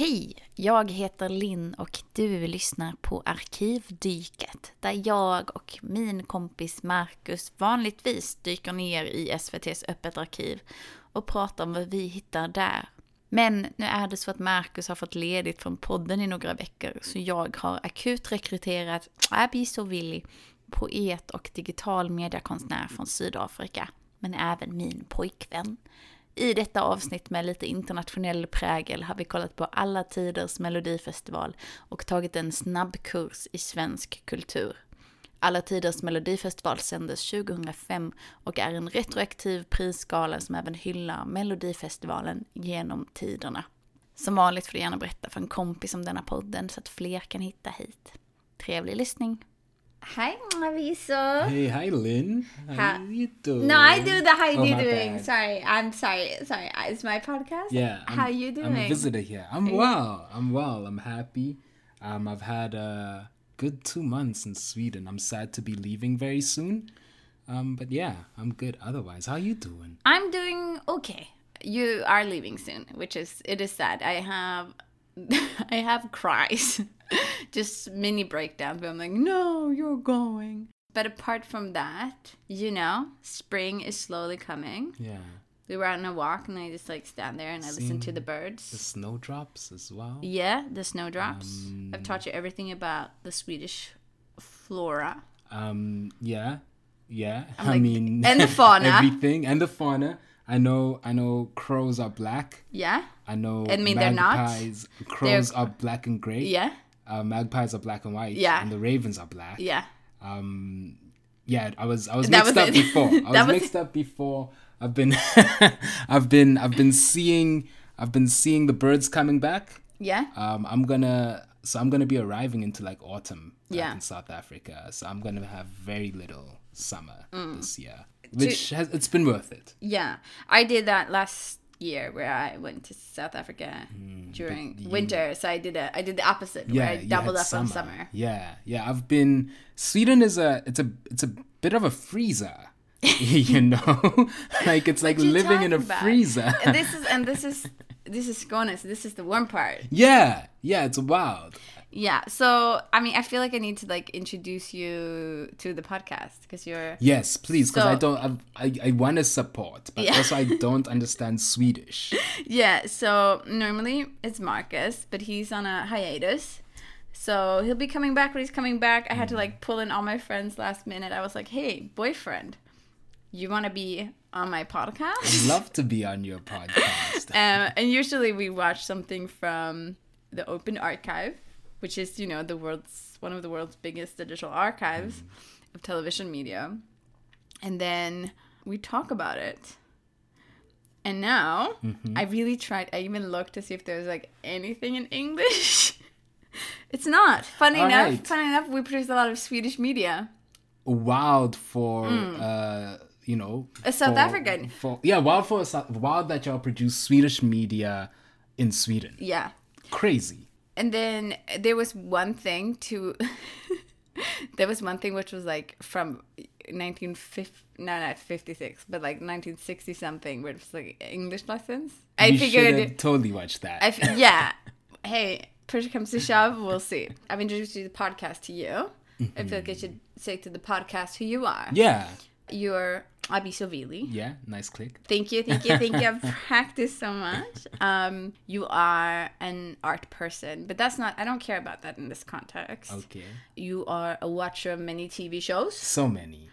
Hej! Jag heter Linn och du lyssnar på Arkivdyket där jag och min kompis Marcus vanligtvis dyker ner i SVTs Öppet arkiv och pratar om vad vi hittar där. Men nu är det så att Marcus har fått ledigt från podden i några veckor så jag har akut rekryterat Abby Sovilli, poet och digital mediekonstnär från Sydafrika, men även min pojkvän. I detta avsnitt med lite internationell prägel har vi kollat på alla tiders melodifestival och tagit en snabbkurs i svensk kultur. Alla tiders melodifestival sändes 2005 och är en retroaktiv prisskala som även hyllar melodifestivalen genom tiderna. Som vanligt får du gärna berätta för en kompis om denna podden så att fler kan hitta hit. Trevlig lyssning! Hi, Maviso. Hey, hi, Linn. How, How- you doing? No, I do the how you Oh, doing. bad. Sorry, I'm sorry. Sorry, it's my podcast. Yeah. I'm, how you doing? I'm a visitor here. I'm well. I'm well. I'm happy. Um, I've had a good two months in Sweden. I'm sad to be leaving very soon. Um, but yeah, I'm good. Otherwise, how you doing? I'm doing okay. You are leaving soon, which is it is sad. I have I have cries. Just mini breakdowns where I'm like, no, you're going. But apart from that, you know, spring is slowly coming. Yeah. We were out on a walk and I just like stand there and I listen to the birds. The snowdrops as well. Yeah, the snowdrops. Um, I've taught you everything about the Swedish flora. Um, yeah. Yeah. I'm I like- mean, and the fauna. everything and the fauna. I know. I know. Crows are black. Yeah? I know. I mean, they're not. magpies. Crows are black and gray. Yeah? uh, magpies are black and white. Yeah. And the ravens are black. Yeah. Um, yeah, I was I was That mixed was up it. before. I was, was mixed up before. I've been I've been I've been seeing I've been seeing the birds coming back. Yeah? Um, I'm gonna so I'm gonna be arriving into like autumn Yeah. in South Africa. So I'm gonna have very little summer Mm. this year, which has it's been worth it. Yeah, I did that last year where I went to South Africa hmm, during winter. So I did a I did the opposite where I doubled up on summer. Yeah, yeah. I've been Sweden is a it's a it's a bit of a freezer. you know, like it's like living in a about? freezer. And this is and this is this is Skåne. So this is the warm part. yeah, yeah. It's wild. Yeah. So I mean, I feel like I need to like introduce you to the podcast because you're Yes, please, because I don't. I've, I I want to support, but Yeah. also I don't understand Swedish. Yeah, so normally it's Marcus, but he's on a hiatus. So he'll be coming back when he's coming back. I had to like pull in all my friends last minute. I was like, hey, boyfriend, you want to be on my podcast? I'd love to be on your podcast. um, and usually we watch something from the Open Archive, which is, you know, the world's one of the world's biggest digital archives mm-hmm. of television media. And then we talk about it. And now mm-hmm. I really tried. I even looked to see if there was like anything in English. it's not. Funny All enough, right. funny enough, we produce a lot of Swedish media. wild for mm. uh you know. A South for- African. for yeah wild for a South, wild that y'all produce Swedish media in Sweden. Yeah. Crazy. And then there was one thing to there was one thing which was like from 1950 no not 56 but like 1960 something where it was like English lessons. I you should have figured totally watched that. I f- yeah. Hey, push comes to shove, we'll see. I've introduced you to the podcast to you. I feel like I mm-hmm. should say to the podcast who you are. yeah, You're Abi Sovili. yeah. Nice click. Thank you, thank you, thank you. I've practiced so much. Um, you are an art person, but that's not. I don't care about that in this context. Okay. You are a watcher of many TV shows. So many.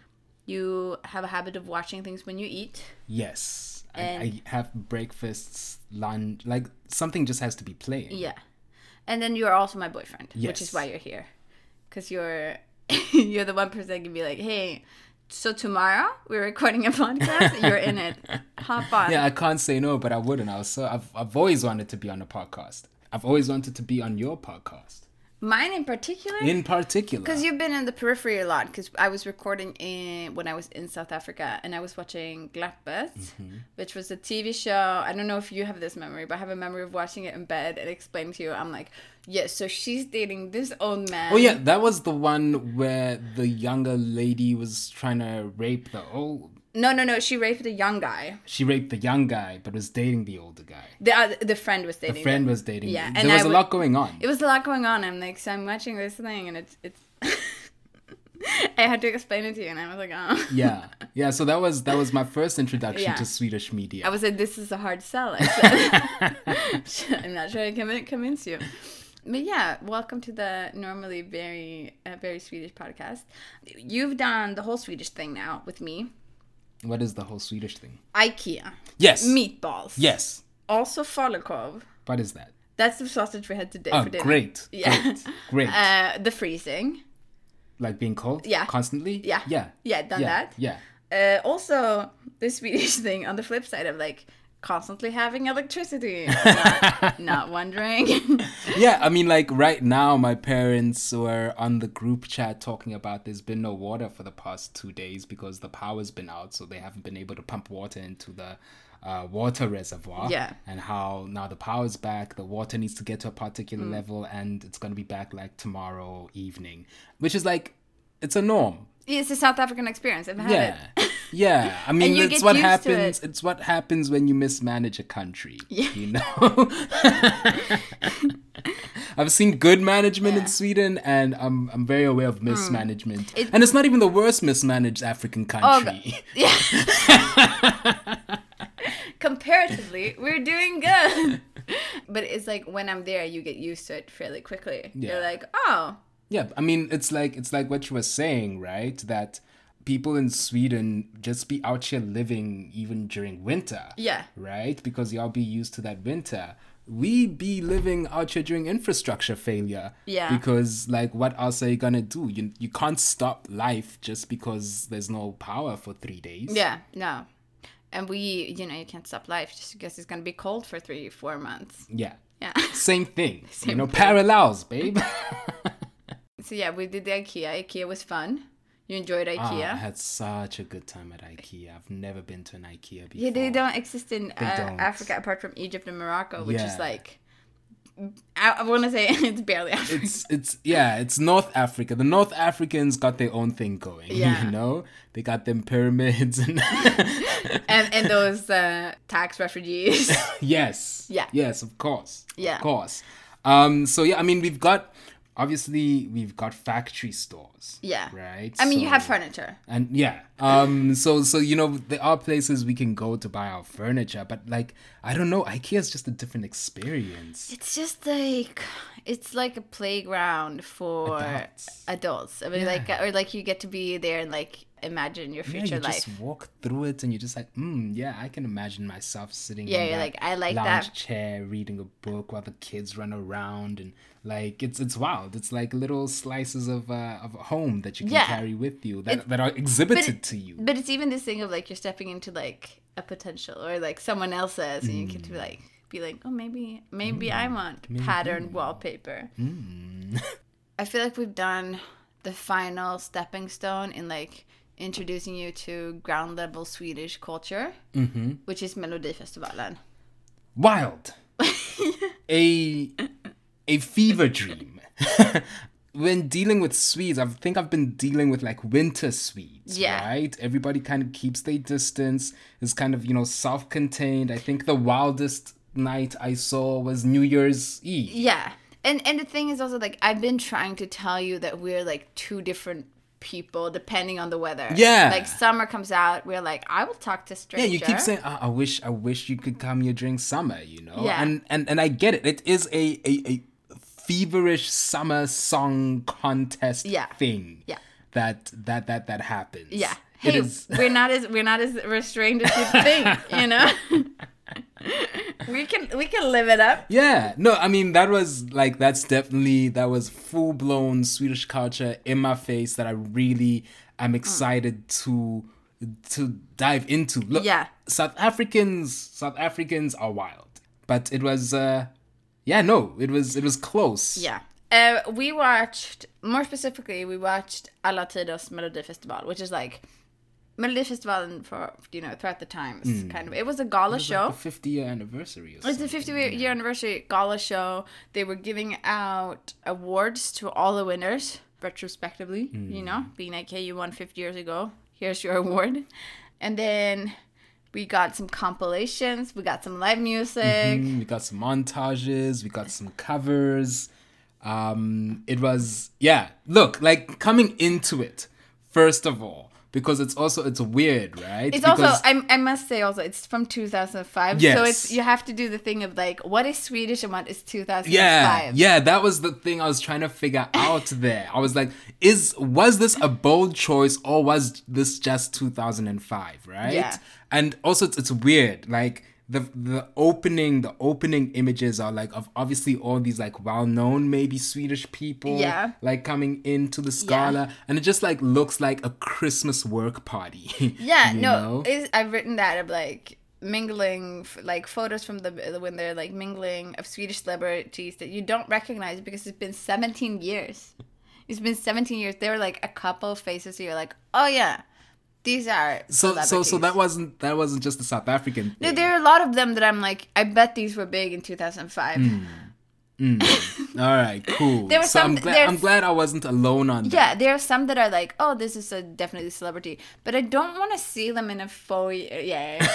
You have a habit of watching things when you eat. Yes. I, And- I have breakfasts, lunch. Like something just has to be playing. Yeah, and then you are also my boyfriend, which is why you're here, because you're you're the one person that can be like, hey. So tomorrow we're recording a podcast. You're in it. Hop on. Yeah, I can't say no, but I wouldn't. I was so I've I've always wanted to be on a podcast. I've always wanted to be on your podcast. Mine in particular. In particular. Because you've been in the periphery a lot. Because I was recording in when I was in South Africa, and I was watching Glappet, Mm-hmm. which was a TV show. I don't know if you have this memory, but I have a memory of watching it in bed and explaining to you. I'm like, yes, so she's dating this old man. Oh yeah, that was the one where the younger lady was trying to rape the old No, no, no. She raped the young guy. She raped the young guy, but was dating the older guy. The uh, the friend was dating. The friend them. was dating. Yeah, and there was I a would- lot going on. It was a lot going on. I'm like, so I'm watching this thing, and it's it's. I had to explain it to you, and I was like, oh. yeah, yeah. So that was that was my first introduction Yeah. to Swedish media. I was like, this is a hard sell. I. I'm not trying to convin- convince you. But yeah, welcome to the normally very uh, very Swedish podcast. You've done the whole Swedish thing now with me. what is the whole Swedish thing? IKEA Yes. meatballs. Yes. Also falukorv. What is that? That's the sausage we had today Oh, for dinner. great. Yeah. Great. Great. Uh, the freezing. like being cold? yeah. Constantly? Yeah. Yeah. Yeah, done yeah. that. Yeah. Uh, also, the Swedish thing on the flip side of like constantly having electricity. not, not wondering. Yeah, I mean, like right now, my parents were on the group chat talking about there's been no water for the past two days because the power's been out, so they haven't been able to pump water into the uh, water reservoir. Yeah. And how now the power's back, the water needs to get to a particular Mm. level, and it's going to be back like tomorrow evening, which is like, it's a norm. It's a South African experience. I've had Yeah. it. Yeah, I mean, it's what happens. it. It's what happens when you mismanage a country. Yeah. You know, I've seen good management Yeah. Hmm. in Sweden, and I'm I'm very aware of mismanagement. It- and it's not even the worst mismanaged African Oh, country. Yeah. Comparatively, we're doing good. But it's like when I'm there, you get used to it fairly quickly. Yeah. You're like, oh, Yeah, I mean, it's like it's like what you were saying, right? That people in Sweden just be out here living even during winter. yeah. right? Because y'all be used to that winter. We be living out here during infrastructure failure. Yeah. Because like what else are you gonna do? You you can't stop life just because there's no power for three days. Yeah, no. And we, you know, you can't stop life just because it's going to be cold for three, four months. Yeah. Yeah. Same thing. you Same know, thing. parallels, babe. so yeah, we did the IKEA. IKEA was fun. You enjoyed Ah, I had such a good time at IKEA. I've never been to an IKEA before. yeah, they don't exist in uh, don't. Africa apart from Egypt and Morocco, which is like, I, I want to say it's barely Africa. It's it's yeah, it's North Africa. The North Africans got their own thing going. Yeah. You know? They got them pyramids and and and those uh, tax refugees. Yes. Yeah. Yes, of course. Yeah. Of course. Um, so yeah, I mean we've got obviously we've got factory stores. Yeah. Right? I mean, you have furniture. and yeah. Um so so you know there are places we can go to buy our furniture, but like I don't know, IKEA is just a different experience. It's just like it's like a playground for Adults. adults. I mean, like or like you get to be there and like imagine your future Yeah, you life. just walk through it and you're just like, mm, yeah, I can imagine myself sitting Yeah, in you're like, I like lounge that. chair reading a book while the kids run around and like it's it's wild. It's like little slices of uh, of a home that you can Yeah. carry with you that, It's- that are exhibited it- to you. But it's even this thing of like you're stepping into like a potential or like someone else's and you get to like be like, oh maybe maybe I want patterned wallpaper. I feel like we've done the final stepping stone in like introducing you to ground level Swedish culture, Mm-hmm. which is Melodifestivalen. Wild. a a fever dream. when dealing with Swedes, I think I've been dealing with like winter Swedes, Yeah. right? Everybody kind of keeps their distance, is kind of, you know, self contained. I think the wildest night I saw was New Year's Eve. Yeah. And and the thing is also like I've been trying to tell you that we're like two different people depending on the weather. Yeah. Like summer comes out, we're like, I will talk to stranger. Yeah, you keep saying, "Ah, I wish, I wish you could come here during summer, you know. Yeah. And and and I get it. It is a a, a feverish summer song contest Yeah. thing. Yeah. That that that that happens. Yeah. Hey, is. we're not as we're not as restrained as you think, you know? we can we can live it up. Yeah, no, I mean that was like that's definitely that was full blown Swedish culture in my face that I really am excited to to dive into. Look, Yeah. South Africans South Africans are wild, but it was uh yeah, no, it was it was close. Yeah. Uh, we watched more specifically we watched Alla Tiders Melodifestival, which is like Melodifestivalen for you know throughout the times kind of it was a gala show. The 50 year anniversary It's something. the 50 year anniversary gala show. They were giving out awards to all the winners retrospectively, you know, being like, hey, you won 50 years ago. Here's your award. and then we got some compilations. We got some live music. Mm, we got some montages. We got some covers. Um, it was yeah. Look, like coming into it, first of all, because it's also it's weird, right? It's because, also I, I must say also it's from 2005. So it's you have to do the thing of like what is Swedish and what is 2005. yeah, yeah. That was the thing I was trying to figure out there. I was like, is was this a bold choice or was this just 2005, right? Yeah. And also, it's, it's weird, like. The, the opening the opening images are like of obviously all these like well known maybe Swedish people Yeah. like coming into the Scala and it just like looks like a Christmas work party Yeah, no, I've written that of like mingling, f- like photos from the when they're like mingling of Swedish celebrities that you don't recognize because it's been 17 years. It's been 17 years. They were like a couple of faces. So you're like, oh yeah, these are so so so that wasn't that wasn't just the South African No, there are a lot of them that I'm like, I bet these were big in 2005. Hmm. Hmm. All right, cool. There was so I'm some- glad I'm glad I wasn't alone on that. Yeah, there are some that are like, oh, this is a definitely celebrity, but I don't want to see them in a foyer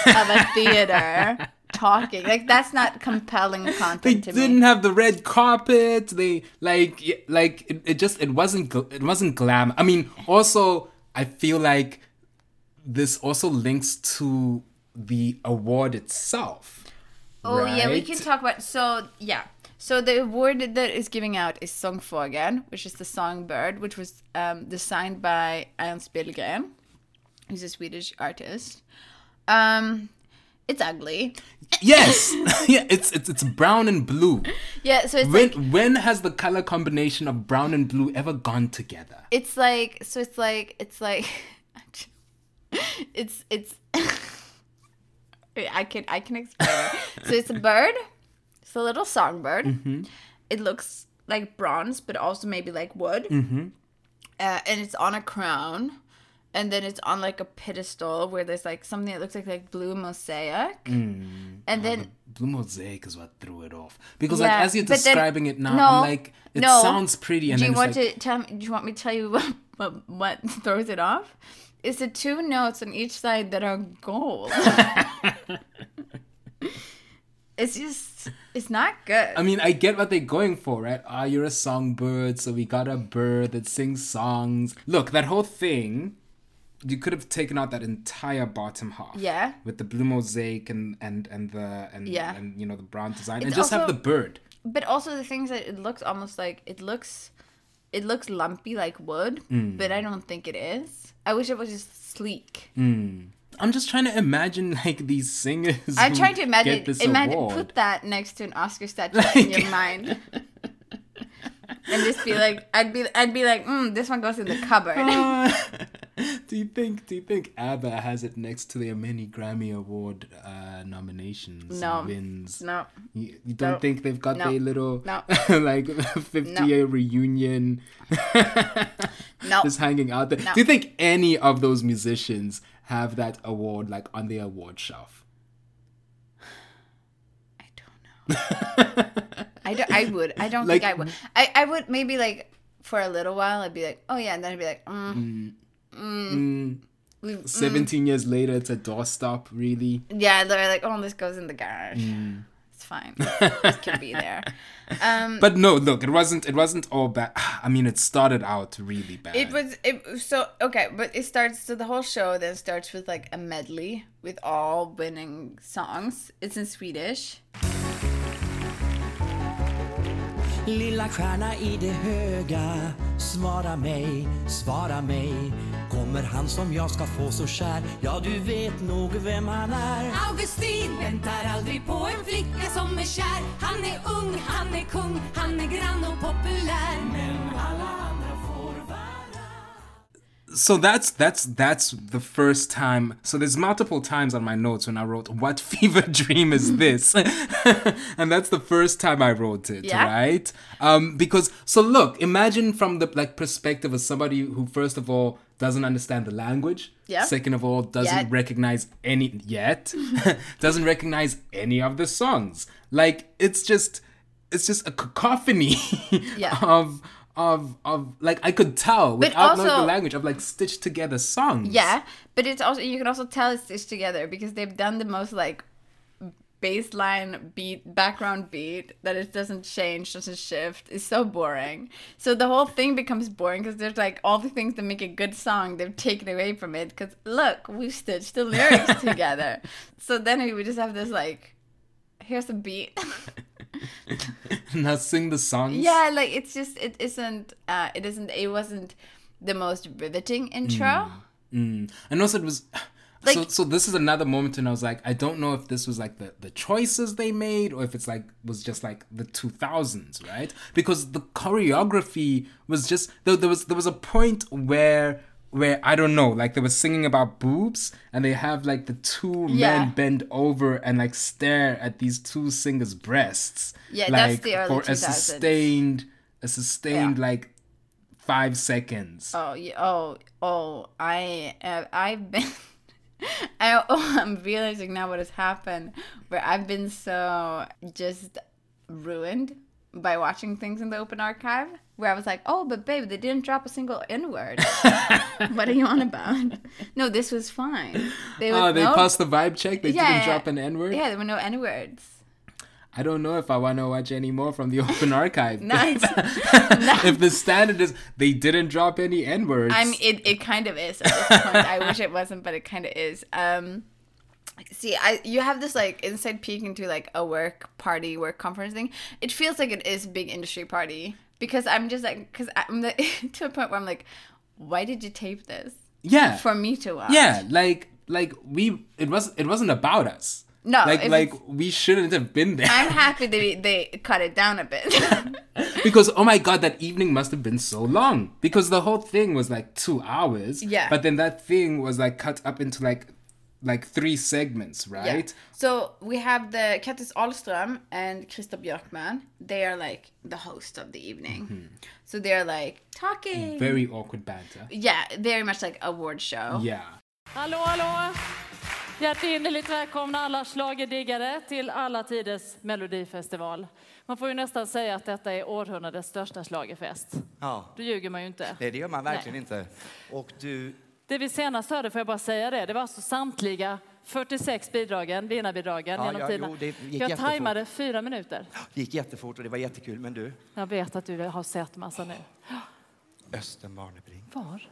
of a theater talking. Like that's not compelling They content to didn't me. have the red carpet. They like like it, it just it wasn't it wasn't glam. I mean, also I feel like this also links to the award itself. Oh yeah, we can talk about. So yeah, so the award that is giving out is Sångfågeln, which is the songbird, which was um, designed by Ernst Billgren, who's a Swedish artist. Um, it's ugly. Yes, yeah. It's it's it's brown and blue. Yeah, so it's When like when has the color combination of brown and blue ever gone together? it's like so it's like it's like it's it's I can I can explain it. So it's a bird. It's a little songbird. Mm-hmm. It looks like bronze, but also maybe like wood. Mm-hmm. Uh, and it's on a crown. And then it's on like a pedestal where there's like something that looks like like blue mosaic. Mm. And then Blue mosaic is what threw it off because Yeah, like as you're but then- describing it now, no, I'm like it no. sounds pretty and do you want like, to tell me? Do you want me to tell you what, what what throws it off? It's the two notes on each side that are gold. it's just it's not good. I mean, I get what they're going for, right? Ah, you're a songbird, so we got a bird that sings songs. Look, that whole thing, you could have taken out that entire bottom half. Yeah. With the blue mosaic and and and the and Yeah. and you know the brown design, and It's just have the bird. but also the things that it looks almost like it looks it looks lumpy like wood, Mm. but I don't think it is. I wish it was just sleek. I'm just trying to imagine like these singers. I'm trying to imagine this imagine award. put that next to an Oscar statue in your mind. And just be like, I'd be, I'd be like, mm, this one goes in the cupboard. do you think? Do you think ABBA has it next to their many Grammy Award uh, nominations? No. and wins. no, You, you don't No. think they've got No. their little No. like 50 year reunion no. just hanging out there? Do you think any of those musicians have that award like on their award shelf? I don't know. I don't. I would. I don't Like- think I would. I, I would maybe like for a little while. I'd be like, oh yeah, and then I'd be like, mm, Mm. Mm. we- mm. 17 years later, it's a doorstop, really. yeah. They're like, oh, this goes in the garage. It's fine. this can be there. Um, But no, look, it wasn't. It wasn't all bad. I mean, it started out really bad. It was it so okay, but it starts so the whole show then starts with like a medley with all winning songs. It's in Swedish. Lilla stjärna i det höga Svara mig, svara mig. Kommer han som jag ska få så kär? Ja, du vet nog vem han är. Augustin väntar aldrig på en flicka som är kär. Han är ung, han är kung, han är grann och populär. Men alla andra so that's that's that's the first time so there's multiple times on my notes when i wrote what fever dream is this and that's the first time i wrote it Yeah. right um because so look imagine from the like perspective of somebody who first of all doesn't understand the language Yeah. second of all doesn't Yet. recognize any yet doesn't recognize any of the songs like it's just it's just a cacophony Yeah. of of of like I could tell But without knowing the language of like stitched together songs. Yeah, but it's also you can also tell it's stitched together because they've done the most like baseline beat background beat that it doesn't change doesn't shift. It's so boring. So the whole thing becomes boring because there's like all the things that make a good song they've taken away from it because look we've stitched the lyrics together. So then we just have this like here's a beat now sing the songs. yeah like it's just it isn't uh it isn't it wasn't the most riveting intro Mm. And also it was so Like- so this is another moment and I was like, I don't know if this was like the, the choices they made or if it's like was just like the two thousands, right? Because the choreography was just there, there was there was a point where where I don't know, like they were singing about boobs and they have like the two Yeah. men bend over and like stare at these two singers' breasts. Yeah, like, that's the early for a sustained a sustained Yeah. like five seconds. Oh, oh, oh! I, uh, I've been. I, oh, I'm realizing now what has happened, where I've been so just ruined by watching things in the open archive. Where I was like, oh, but babe, they didn't drop a single N word. what are you on about? No, this was fine. They Oh, they no, passed the vibe check. They Yeah, didn't yeah. drop an N word. Yeah, there were no N words. I don't know if I want to watch any more from the open archive. Nice. if the standard is they didn't drop any N words. I mean, it, it kind of is at this point. I wish it wasn't, but it kind of is. Um, see, I you have this like inside peek into like a work party, work conference thing. It feels like it is a big industry party because I'm just like, because I'm like, to a point where I'm like, why did you tape this yeah, for me to watch? yeah, like like we it was it wasn't about us. No, like like we shouldn't have been there I'm happy they they cut it down a bit. because oh my god that evening must have been so long because the whole thing was like two hours. Yeah. but then that thing was like cut up into like like three segments, Yeah. right? So we have the Kattis Ahlström and Krista Björkman. They are like the host of the evening. So they're like talking. Very awkward banter. yeah, very much like award show. Yeah. Hallå, hallå! Hjärtinnerligt välkomna alla schlagerdiggare till alla tiders melodifestival. Man får ju nästan säga att detta är århundradets största schlagerfest. Ja, Då ljuger man ju inte. nej, det gör man verkligen inte. Och du, Det vi senast hörde, får jag bara säga det, det var alltså samtliga 46 bidragen, vinnarbidragen Ja, genom ja, tiderna. jo, det gick jag jättefort. tajmade fyra minuter. gick jättefort och det var jättekul, men du, Jag vet att du har sett massa nu. Östen Barnebring. Var?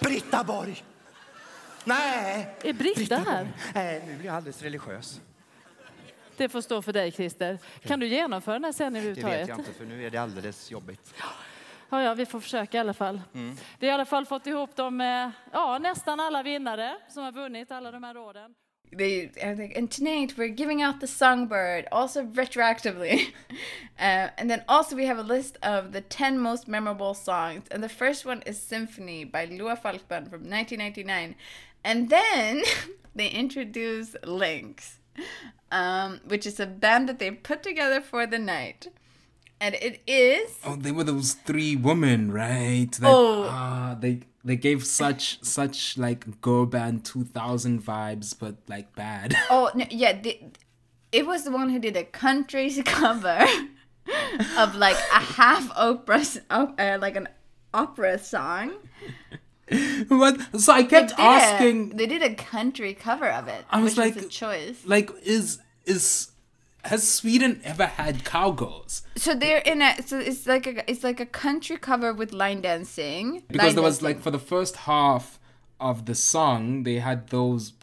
Britta Borg! Nej! Är Britta här? Borg. Nej, nu blir jag alldeles religiös. Det får stå för dig, Christer. Kan du genomföra den här sändningen Det vet överhuvudtaget? jag inte, för nu är det alldeles jobbigt. Ja, ja, vi får försöka i alla fall. Vi har i alla fall fått ihop de, eh, ja, nästan alla vinnare som har vunnit alla de här råden. And tonight we're giving out the songbird also retroactively. uh, and then also we have a list of the 10 most memorable songs. And the first one is Symphony by Lua Falkman from 1999. And then they introduce Lynx, um, which is a band that they put together for the night. And it is Oh, they were those three women, right? That, Oh. ah, they they gave such such like girl band two thousand vibes, but like bad. Oh no, yeah, the, it was the one who did a country's cover of like a half opera, uh, like an opera song. what? So I They kept a- asking, they did a country cover of it, I was which like- was a choice. like, is is has Sweden ever had cowgirls? So they're in a, so it's like a, it's like a country cover with line dancing. Because line there was dancing. like for the first half of the song, they had those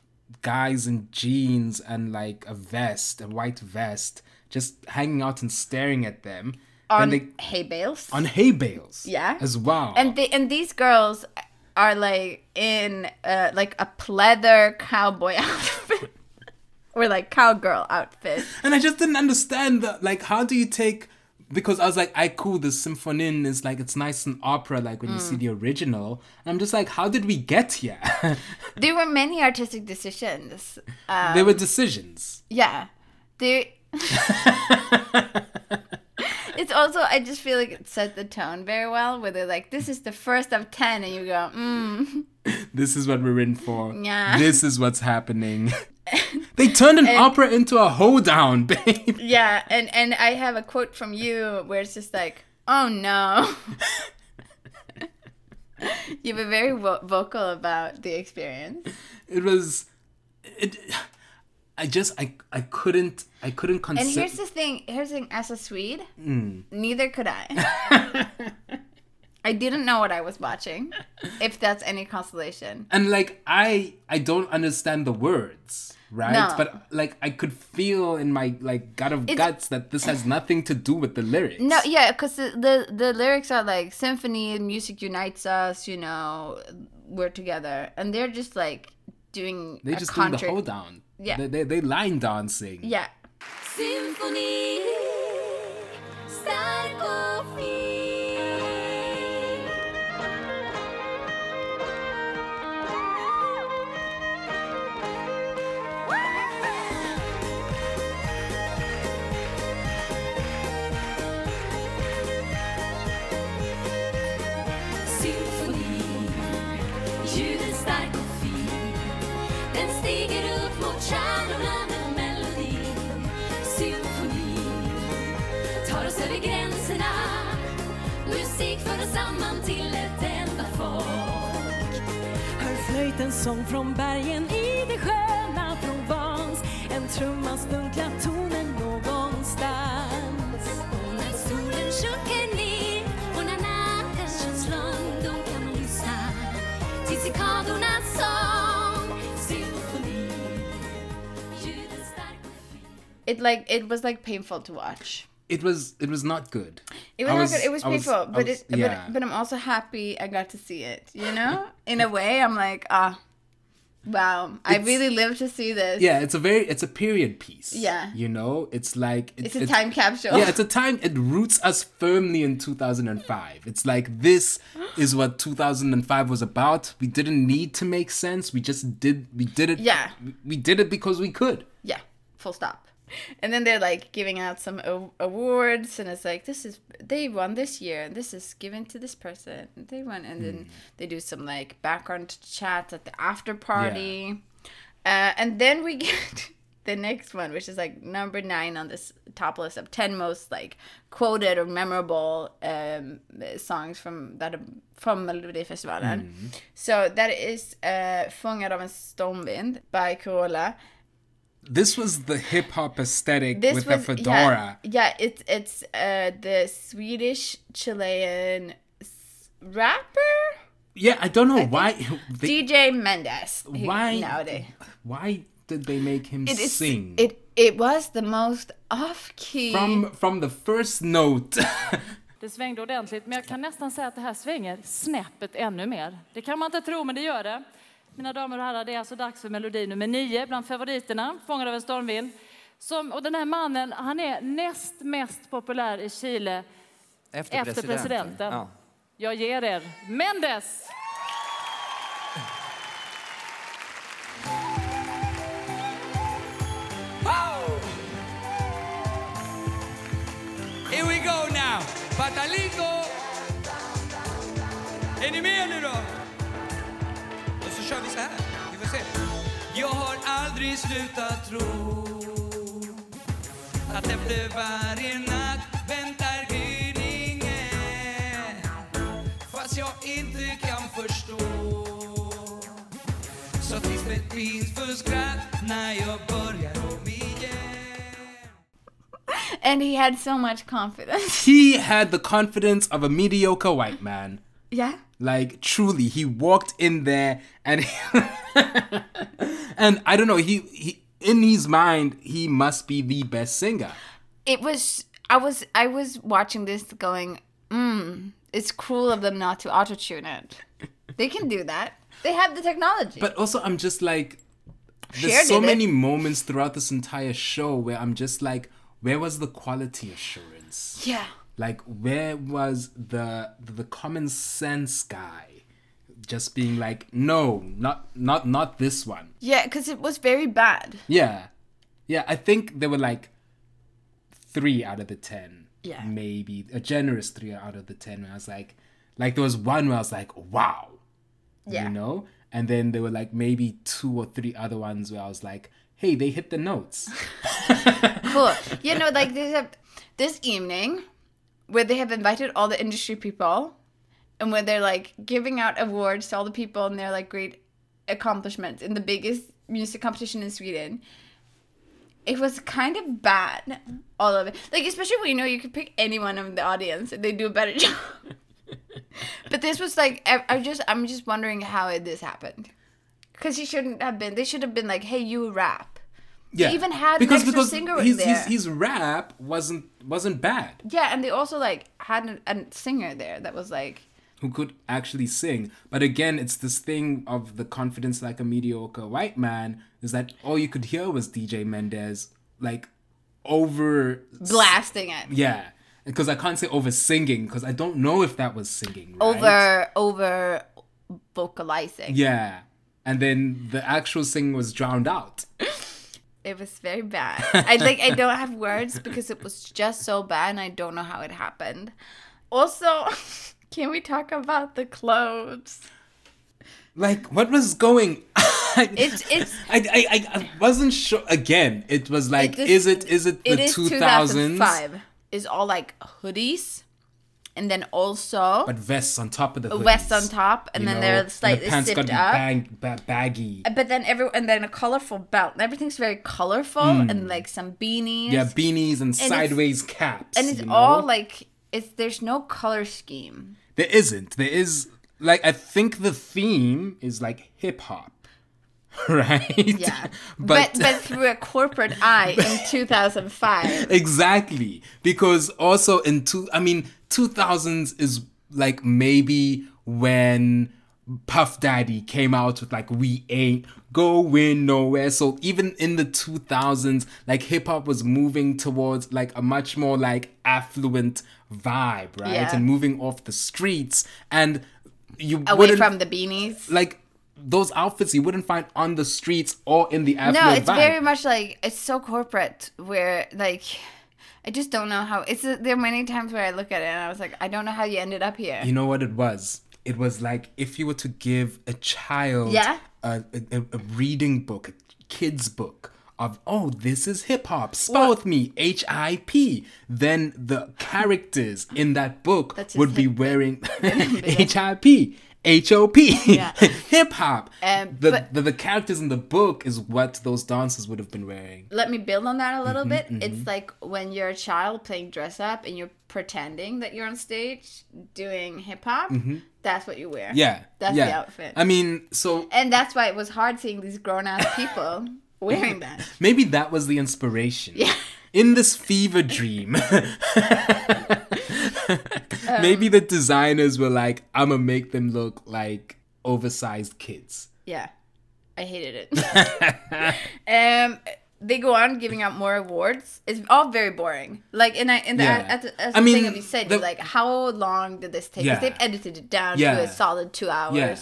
guys in jeans and like a vest, a white vest, just hanging out and staring at them. on they hay bales. on hay bales. Yeah. As well. and they and these girls are like in uh, like a pleather cowboy outfit or like cowgirl outfit. And I just didn't understand that. Like, how do you take? Because I was like, I cool. The symphony is like it's nice and opera, like when you see the original. And I'm just like, how did we get here? There were many artistic decisions. Uh, there were decisions. yeah, there. it's also I just feel like it set the tone very well. Where they're like, "This is the first of 10 and you go, "Mm." This is what we're in for. Yeah. This is what's happening. They turned an And- opera into a hoedown, babe. Yeah, and and I have a quote from you where it's just like, "Oh no." you were very vo- vocal about the experience. It was, it. I just I I couldn't I couldn't And here's the thing. Here's the thing. As a Swede, Hmm. neither could I. I didn't know what I was watching, if that's any consolation. and like I I don't understand the words, right? No. But like I could feel in my like gut of It's- guts that this has nothing to do with the lyrics. No, yeah, because the, the the lyrics are like symphony, and music unites us. You know, we're together, and they're just like doing. they a just doing the contra- hoedown. Yeah. they, they they line dancing. Yeah, Symfoni stark till ett enda folk. Hör flöjtens sång från bergen i det sköna Provence. En trummas dunkla tonen någonstans. Och när solen sjunker ner och när natten känns lång Då kan man lyssna till cikadornas sång. Symfoni, ljuden stark och fin. It like it was like painful to watch. It was it was not good. It was, I not good. It was I painful, I but was- it yeah. but but I'm also happy I got to see it. You know, in a way, I'm like ah, wow, I really lived to see this. yeah, it's a very it's a period piece. Yeah. you know, it's like it's a time capsule. Yeah, it's a time. It roots us firmly in 2005. It's like this is what 2005 was about. We didn't need to make sense. We just did. We did it. Yeah. we- we did it because we could. Yeah, full stop. And then they're like giving out some awards, and it's like this is they won this year, and this is given to this person. They won, and then they do some like background chat at the after party, uh, and then we get the next one, which is like number nine on this top list of ten most like quoted or memorable um, songs from that from Melodifestivalen. So that is uh, "Fångad av en stormvind" by Carola. This was the hip hop aesthetic this with was the fedora. Yeah, yeah it's it's uh, the Swedish Chilean s- rapper Yeah, I don't know why. They, DJ Mendez. he- why? nowadays? Why did they make him It is sing it. It was the most off key. from from the first note? Det svängde ordentligt, men jag kan nästan säga att det här svänger snäppet ännu mer. Det kan man inte tro, men det gör det. Mina damer och herrar, det är alltså dags för melodi nummer nio bland favoriterna, Fångad av en stormvind. Som, och den här mannen, han är näst mest populär i Chile Efter, efter presidenten. Ja. Jag ger er Mendes! Here we go now. Patalito. Är ni med nu då? Slutat tro att efter varje natt väntar gryningen fast jag inte kan förstå så det finns för skratt när jag börjar om igen and he had so much confidence. he had the confidence of a mediocre white man. Yeah. Like truly, he walked in there and and I don't know. He he in his mind he must be the best singer. It was. I was. I was watching this, going, "Hmm, it's cruel of them not to auto tune it. They can do that. They have the technology." But also, I'm just like, there's so did it. many moments throughout this entire show where I'm just like, where was the quality assurance? yeah. Like, where was the the common sense guy? Just being like, no, not not not this one. Yeah, because it was very bad. Yeah. Yeah, I think there were like three out of the ten. Yeah. Maybe a generous three out of the ten. Where I was like, like there was one where I was like, wow. Yeah. You know? And then there were like maybe two or three other ones where I was like, hey, they hit the notes. cool. You know, like there's a this evening where they have invited all the industry people, and where they're like giving out awards to all the people and their like great accomplishments in the biggest music competition in Sweden. It was kind of bad, all of it. Like especially when you know you could pick anyone in the audience and they do a better job. but this was like I, I just I'm just wondering how it, this happened. Because he shouldn't have been. They should have been like, "Hey, you rap." Yeah, even had because, an extra singer his, there. his his rap wasn't wasn't bad. Yeah, and they also like had a, a singer there that was like, Who could actually sing? But again, it's this thing of the confidence like a mediocre white man is that all you could hear was DJ Mendez like over blasting it Yeah, because I can't say over singing because I don't know if that was singing. Right? over over vocalizing. Yeah, and then the actual singing was drowned out. It was very bad. I like I don't have words because it was just so bad and I don't know how it happened. Also, can we talk about the clothes? Like, what was going? It's it's I, I, I, wasn't sure. Again, it was like, It is is- it is it the two thousands? 2005. Is all like hoodies, and then also But vests on top of the hoodies, vest on top, and then know, they're the slightly pants zipped gotta be up. bag, ba- baggy. Uh, but then every and then a colorful belt. Everything's very colorful mm. and like some beanies. Yeah, beanies and, it's- sideways caps. and it's you know? all like it's there's no color scheme. there isn't. There is like I think the theme is like hip hop, right? Yeah, but but, through a corporate eye in 2005. exactly because also in two i mean 2000s is like maybe when puff daddy came out with like we ain't going nowhere so even in the 2000s like hip-hop was moving towards like a much more like affluent vibe right Yeah. and moving off the streets and you Away from the beanies. like those outfits you wouldn't find on the streets or in the affluent No, it's vibe. very much like it's so corporate where like I just don't know how it's there are many times where I look at it and I was like I don't know how you ended up here. You know what it was? It was like if you were to give a child Yeah. a, a, a reading book, a kid's book of, oh, this is hip hop, spell with me, H I P, then the characters in that book would be wearing H I P. H O P, Yeah. hip hop. Um, the, the the characters in the book is what those dancers would have been wearing. Let me build on that a little Mm-hmm, bit. It's like when you're a child playing dress up and you're pretending that you're on stage doing hip hop. That's what you wear. Mm-hmm. Yeah, That's yeah. the outfit. I mean, so and that's why it was hard seeing these grown ass people wearing that. Maybe that was the inspiration. Yeah. In this fever dream. Maybe the designers were like, I'm gonna make them look like oversized kids. Yeah, I hated it. um, they go on giving out more awards. It's all very boring. Like, and I and the, Yeah. at the, as I the mean, thing that we said, the- like, how long did this take? Yeah. they've edited it down Yeah. to a solid two hours, Yeah.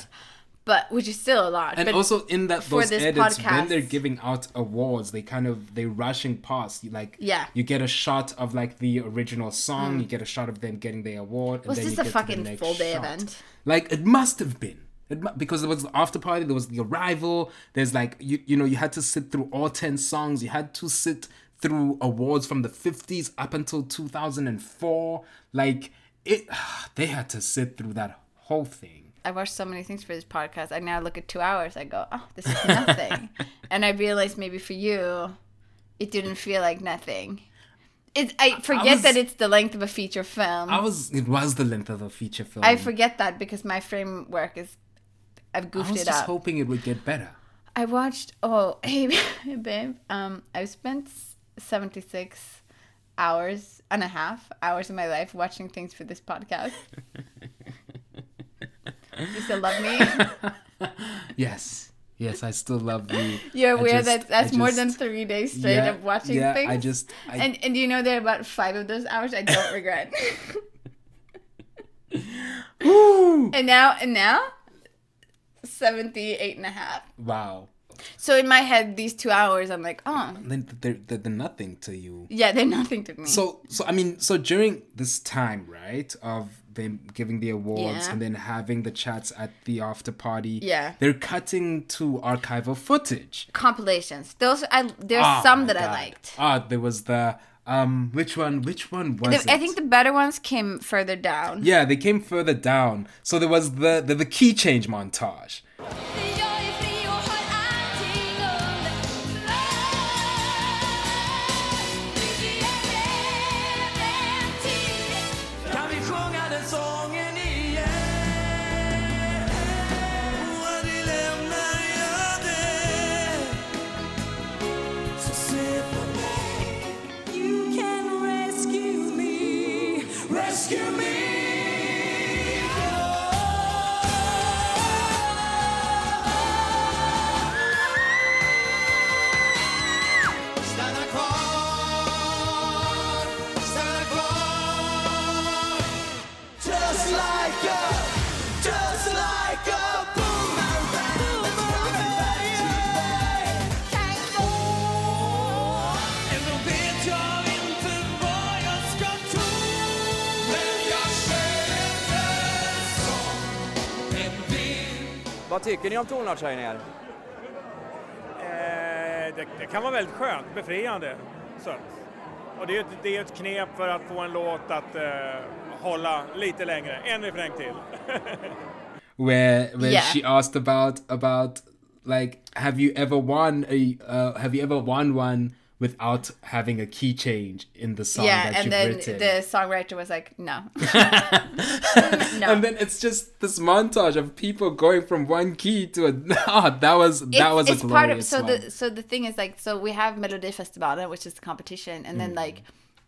But which is still a lot. And but also in that for those this edits, when they're giving out awards, they kind of they're rushing past. You like Yeah. Mm. you get a shot of like the original song, you get a shot of them getting the award. And was then this a get to the fucking full day shot. event? Like it must have been. It, because there was the after party, there was the arrival. There's like you you know you had to sit through all ten songs. You had to sit through awards from the fifties up until two thousand and four. Like it, they had to sit through that whole thing. I watched so many things for this podcast. I now look at two hours. I go, oh, this is nothing, and I realized maybe for you, it didn't feel like nothing. It, I forget was- that it's the length of a feature film. I was it was the length of a feature film. I forget that because my framework is I've goofed it up. I was just up. hoping it would get better. I watched oh hey babe um I've spent 76 hours and a half hours of my life watching things for this podcast. you still love me? Yes. Yes, I still love you. You're aware just- that that's I more than three days straight Yeah, of watching yeah, things. I just I, and and you know there are about five of those hours I don't regret. And now and now 78 and a half. wow. So in my head these two hours I'm like, oh Then they're, they're, they're nothing to you. yeah, they're nothing to me. So so I mean so during this time right of them giving the awards Yeah. and then having the chats at the after party. Yeah. They're cutting to archival footage. Compilations. Those I there's Ah, some my that I liked. Ah, there was the um which one which one was The- it? I think the better ones came further down. Yeah, they came further down. So there was the the, the key change montage. Vad tycker ni om tonartshöjningar? Eh, det, det kan vara väldigt skönt, befriande. Så. Och det är, ett, det är ett knep för att få en låt att eh, hålla lite längre. En refräng till. where where Yeah. she asked about about like have you ever won a uh, have you ever won one without having a key change in the song yeah, that and you've then written the songwriter was like, no. no. and then it's just this montage of people going from one key to a oh, that was that it's, was a it's part of so one. the so the thing is like so we have Melodifestivalen which is the competition and Mm. then like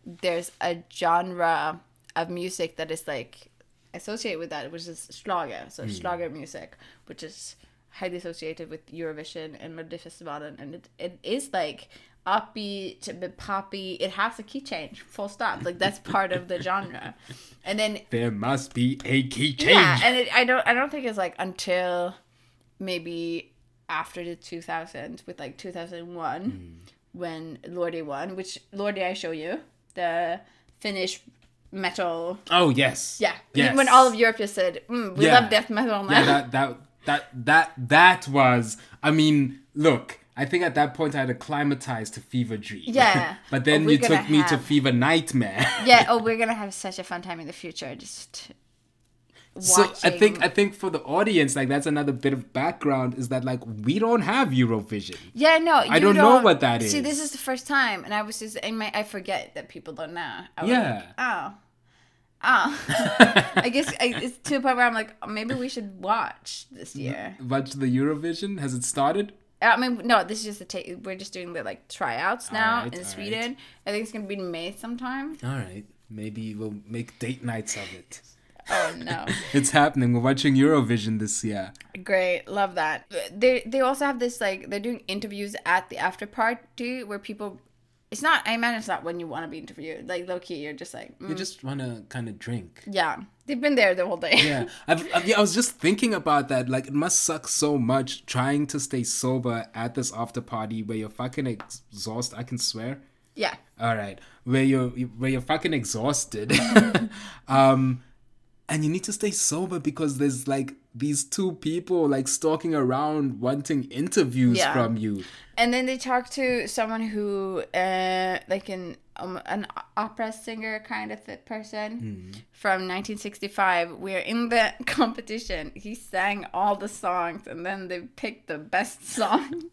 there's a genre of music that is like associated with that which is schlager so Mm. schlager music which is highly associated with Eurovision and Melodifestivalen and it, it is like upbeat a bit poppy it has a key change full stop like that's part of the genre and then there must be a key change yeah, and it, I don't I don't think it's like until maybe after the 2000s with like 2001 Hmm. when Lordi won, which Lordi I show you the Finnish metal. oh yes Yeah, yes. when all of Europe just said mm, we Yeah. love death metal now. yeah, that that that that that was i mean look I think at that point I had acclimatized to Fever Dream. Yeah. but then you took me to Fever Nightmare. yeah, oh, we're gonna have such a fun time in the future. Just So I think I think for the audience, like that's another bit of background is that like we don't have Eurovision. Yeah, no, I you don't know what that is. See, this is the first time, and I was just, I might, I forget that people don't know. Yeah. like, oh, oh. I guess I, it's to a point where I'm like, oh, maybe we should watch this year. Watch the Eurovision. Has it started? I mean, no, this is just a take. We're just doing the like tryouts now Alright, in. Sweden. I think it's gonna be in May sometime. All right, maybe we'll make date nights of it. Oh no. It's happening. We're watching Eurovision this year. Great, love that. They they also have this like they're doing interviews at the after party where people. It's not. I imagine it's not when you want to be interviewed. Like low key, you're just like. You mm, just want to kind of drink. yeah, they've been there the whole day. Yeah, I've, I've, yeah, I was just thinking about that. Like, it must suck so much trying to stay sober at this after party where you're fucking exhausted. I can swear. yeah. All right, where you're where you're fucking exhausted, um, and you need to stay sober because there's like these two people like stalking around wanting interviews Yeah. from you. And then they talk to someone who, uh, like an um, an opera singer kind of person from 1965. We're in the competition. He sang all the songs, and then they picked the best song.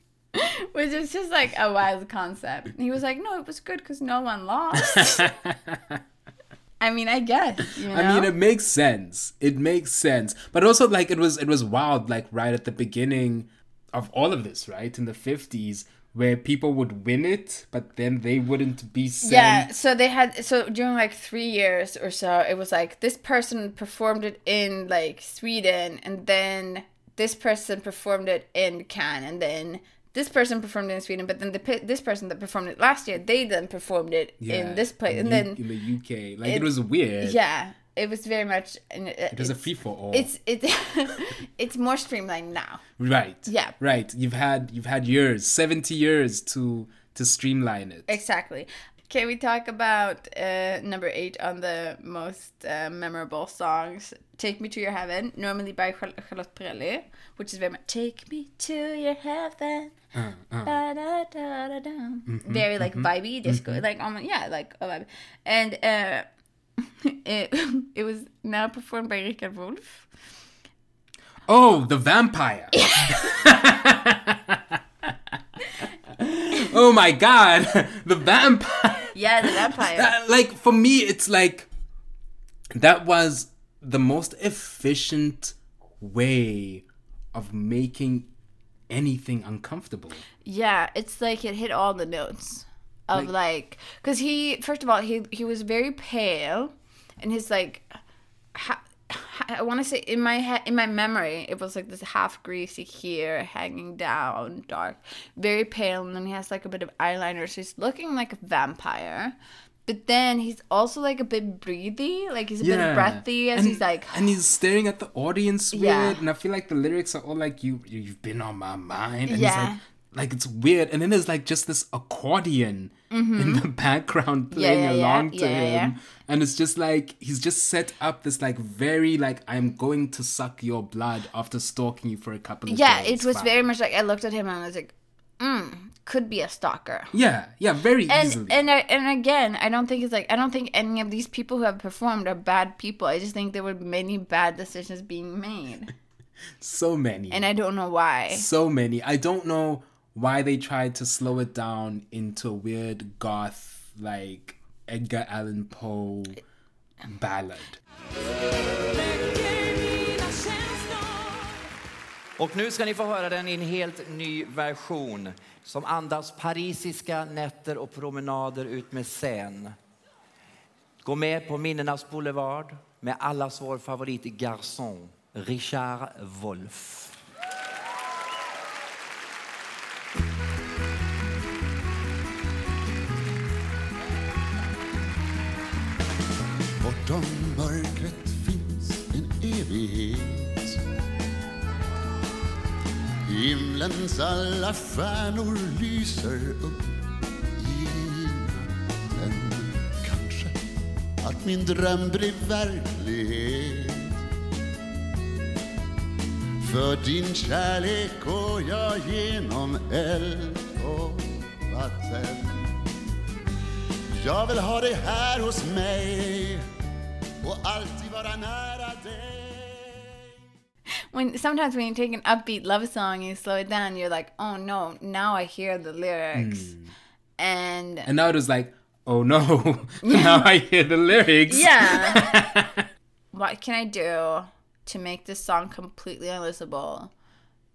Which is just like a wild concept. He was like, "No, it was good because no one lost." I mean, I guess. You know? I mean, it makes sense. It makes sense, but also like it was it was wild. Like right at the beginning of all of this, right in the fifties, where people would win it, but then they wouldn't be sent. Yeah, so they had so during like three years or so, it was like this person performed it in like Sweden, and then this person performed it in Cannes, and then this person performed it in Sweden, but then the this person that performed it last year, they then performed it Yeah, in this place, and U- then in the UK, like it, it- was weird. yeah, it was very much. It, uh, it was a free for all. It's it's it's more streamlined now. right. Yeah. Right. You've had you've had years, seventy years to to streamline it. Exactly. Can we talk about uh, number eight on the most uh, memorable songs? Take Me to Your Heaven, normally by Charlotte Perrelli, which is very much Take Me to Your Heaven. Uh. Ba-da-da-da-da. Mhm, Very like mhm, vibey disco, mhm. like um, yeah, like a vibe. And uh, it, it was now performed by Richard Wolff. Oh, the vampire. oh my god, the vampire. Yeah, the vampire. That- like for me, it's like that was the most efficient way of making anything uncomfortable. Yeah, it's like it hit all the notes of Like- like because he first of all he he was very pale, and his like. Ha- I want to say in my head, in my memory, it was like this half greasy hair hanging down, dark, very pale, and then he has like a bit of eyeliner, so he's looking like a vampire. But then he's also like a bit breathy, like he's a bit breathy as and, he's like, and he's staring at the audience weird, Yeah. and I feel like the lyrics are all like you you've been on my mind, and Yeah. it's like like it's weird, and then there's like just this accordion in Mhm. the background playing yeah, yeah. along to Yeah, yeah, him, yeah. and it's just like he's just set up this like very like I'm going to suck your blood after stalking you for a couple of yeah, it was very much like I looked at him and I was like, mm, could be a stalker. yeah yeah very and easily and I, and again, I don't think it's like I don't think any of these people who have performed are bad people. I just think there were many bad decisions being made, so many and I don't know why. so many. I don't know why they tried to slow it down into a weird goth like Edgar Allan Poe ballad. Och nu ska ni få höra den i en helt ny version som andas parisiska nätter och promenader ut med Seine. Gå med på minnenas boulevard med allas vår favorit Garçon, Richard Wolff. Bortom mörkret finns en evighet. Himlens alla stjärnor lyser upp Men Kanske att min dröm blir verklighet. För din kärlek går jag genom eld och vatten. Jag vill ha dig här hos mig och alltid vara nära dig. When sometimes when you take an upbeat love song and you slow it down, you're like, oh no, now I hear the lyrics, hmm. and And now it was like, oh no, now I hear the lyrics. yeah, what can I do to make this song completely unlistenable?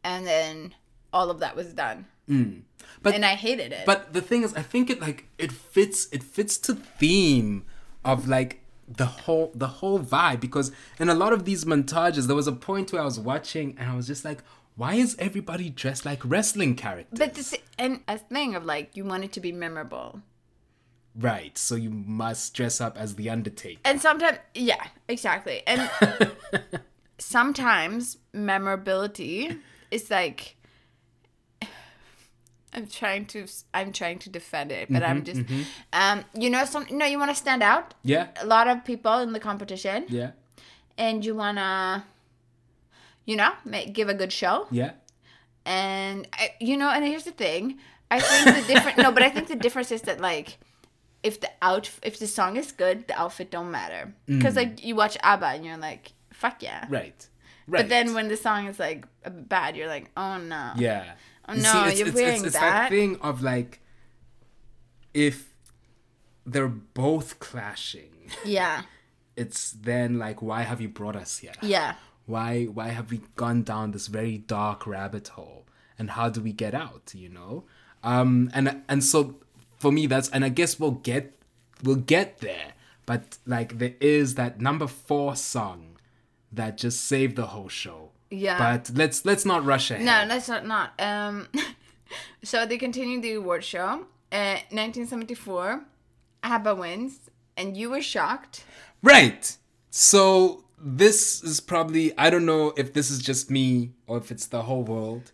And then all of that was done. Mm. But and I hated it. But the thing is, I think it like it fits. It fits to theme of like the whole the whole vibe because in a lot of these montages, there was a point where I was watching and I was just like, why is everybody dressed like wrestling characters? But this and a thing of like you want it to be memorable. Right. So you must dress up as the Undertaker. And sometimes yeah, exactly. And sometimes memorability is like I'm trying to I'm trying to defend it, but I'm Mhm, just mhm. um you know some no you want to stand out. Yeah. A lot of people in the competition Yeah. and you want to you know, make, give a good show. Yeah. And I, you know, and here's the thing. I think the different no, but I think the difference is that like if the out if the song is good, the outfit don't matter. Cuz Mm. like you watch ABBA and you're like, fuck yeah. Right. Right. But then when the song is like bad, you're like, oh no. Yeah. Oh You no, see, it's, you're it's, wearing it's, it's that. that thing of like if they're both clashing. Yeah. It's then like why have you brought us here? Yeah. Why why have we gone down this very dark rabbit hole? And how do we get out, you know? Um and and so for me that's and I guess we'll get we'll get there. But like there is that number 4 song that just saved the whole show. Yeah. But let's let's not rush ahead. No, let's not not. Um, so they continued the award show. Uh, 1974, ABBA wins, and you were shocked. Right. So this is probably I don't know if this is just me or if it's the whole world.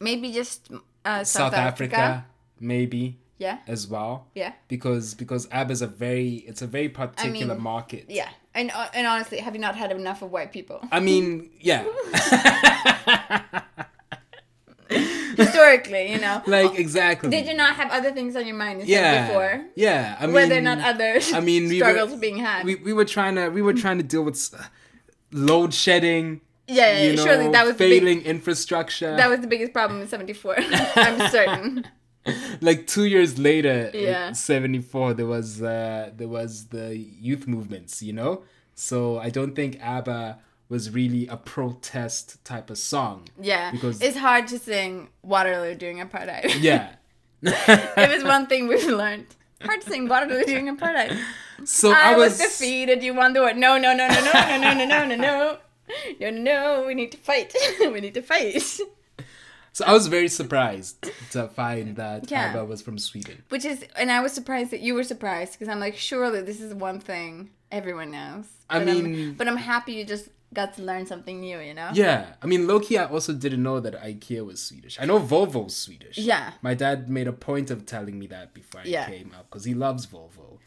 Maybe just uh, South, South, Africa. Africa. maybe. Yeah. as well. Yeah. Because because ABBA is a very it's a very particular mean, market. Yeah. And uh, and honestly, have you not had enough of white people? I mean, yeah. Historically, you know. like exactly. Did you not have other things on your mind instead yeah. before? Yeah. I mean Were there not other I mean, we struggles were, being had? We, we were trying to we were trying to deal with load shedding. Yeah, yeah, you know, surely that was the big- failing infrastructure. that was the biggest problem in '74. I'm certain. Like two years later, Yeah. '74, there was uh, there was the youth movements. You know, so I don't think ABBA was really a protest type of song. Yeah, because it's hard to sing Waterloo during apartheid. yeah. if it's one thing we've learned, hard to sing Waterloo during apartheid. So I, I was, was defeated. You won the war. No, no, no, no, no, no, no, no, no, no, no. No, no, no, we need to fight. we need to fight. So I was very surprised to find that Yeah. Was from Sweden. Which is, and I was surprised that you were surprised because I'm like, surely this is one thing everyone knows. I But I'm- mean- but I'm happy you just got to learn something new, you know? Yeah, I mean, Loki, I also didn't know that IKEA was Swedish. I know Volvo's Swedish. Yeah. My dad made a point of telling me that before I Yeah. came up because he loves Volvo.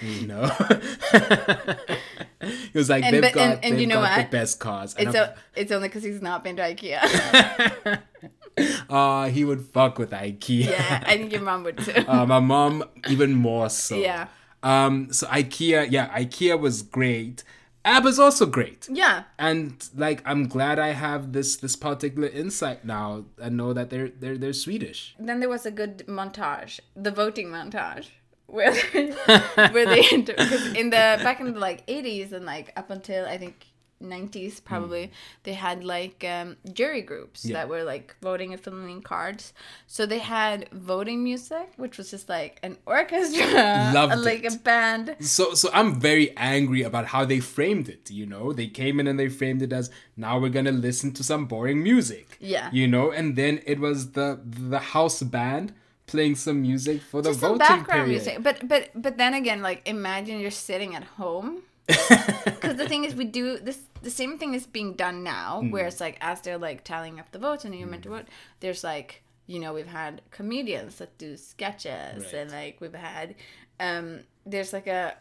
You know, he was like, And- they've but- got, and- and they've you know got what? the best cars. It's, I'm- o- it's only because he's not been to IKEA. uh, he would fuck with IKEA. yeah, I think your mom would too. uh, my mom even more so. Yeah. Um. So IKEA, yeah, IKEA was great. AB ABBA's also great. yeah. And like, I'm glad I have this this particular insight now. and know that they're they're they're Swedish. Then there was a good montage, the voting montage, where they, where they because in the back in the like 80s and like up until I think 90s probably they had like um, jury groups Yeah. that were like voting and filling in cards. So they had voting music, which was just like an orchestra, Loved like it. a band. So so I'm very angry about how they framed it. You know, they came in and they framed it as now we're gonna listen to some boring music. Yeah. You know, and then it was the the house band playing some music for the Just some voting background period. music. But but but then again, like imagine you're sitting at home. Because the thing is, we do this. The same thing is being done now, Mm. where it's like as they're like tallying up the votes and you're meant to vote. There's like you know we've had comedians that do sketches Right. and like we've had um there's like a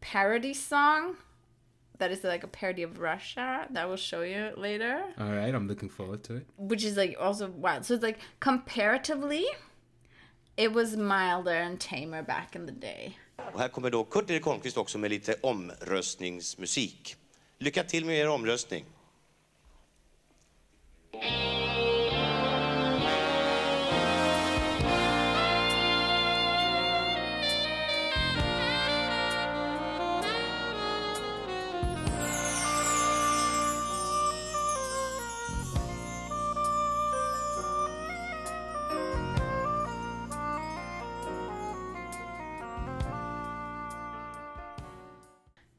parody song that is like a parody of Russia that we'll show you later, All right, I'm looking forward to it. which is like also wild. So it's like comparatively, it was milder and tamer back in the day. Och här kommer då Kurt-Erik Holmqvist också med lite omröstningsmusik. Lycka till med er omröstning.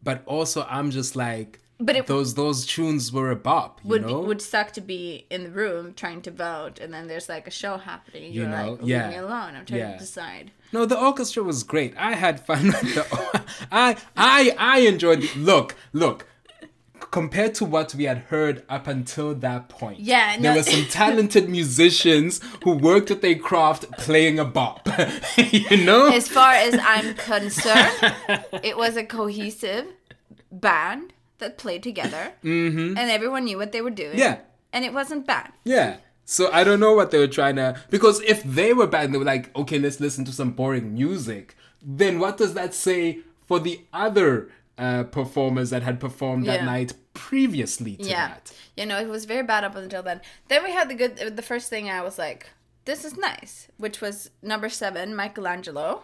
But also, I'm just like, But it- those those tunes were a bop. You would know, would suck to be in the room trying to vote, and then there's like a show happening. You You're know, like, leave me alone. I'm trying Yeah. to decide. No, the orchestra was great. I had fun with the. I I I enjoyed. The, look, look. Compared to what we had heard up until that point, Yeah, there were some talented musicians who worked at their craft playing a bop. you know, As far as I'm concerned, it was a cohesive band that played together, Mhm. and everyone knew what they were doing. Yeah. and it wasn't bad. Yeah. So I don't know what they were trying to because if they were bad and they were like, okay, let's listen to some boring music, then what does that say for the other uh, performers that had performed that night previously to yeah, that? you know, it was very bad up until then. Then we had the good. The first thing I was like, "This is nice," which was number seven, Michelangelo.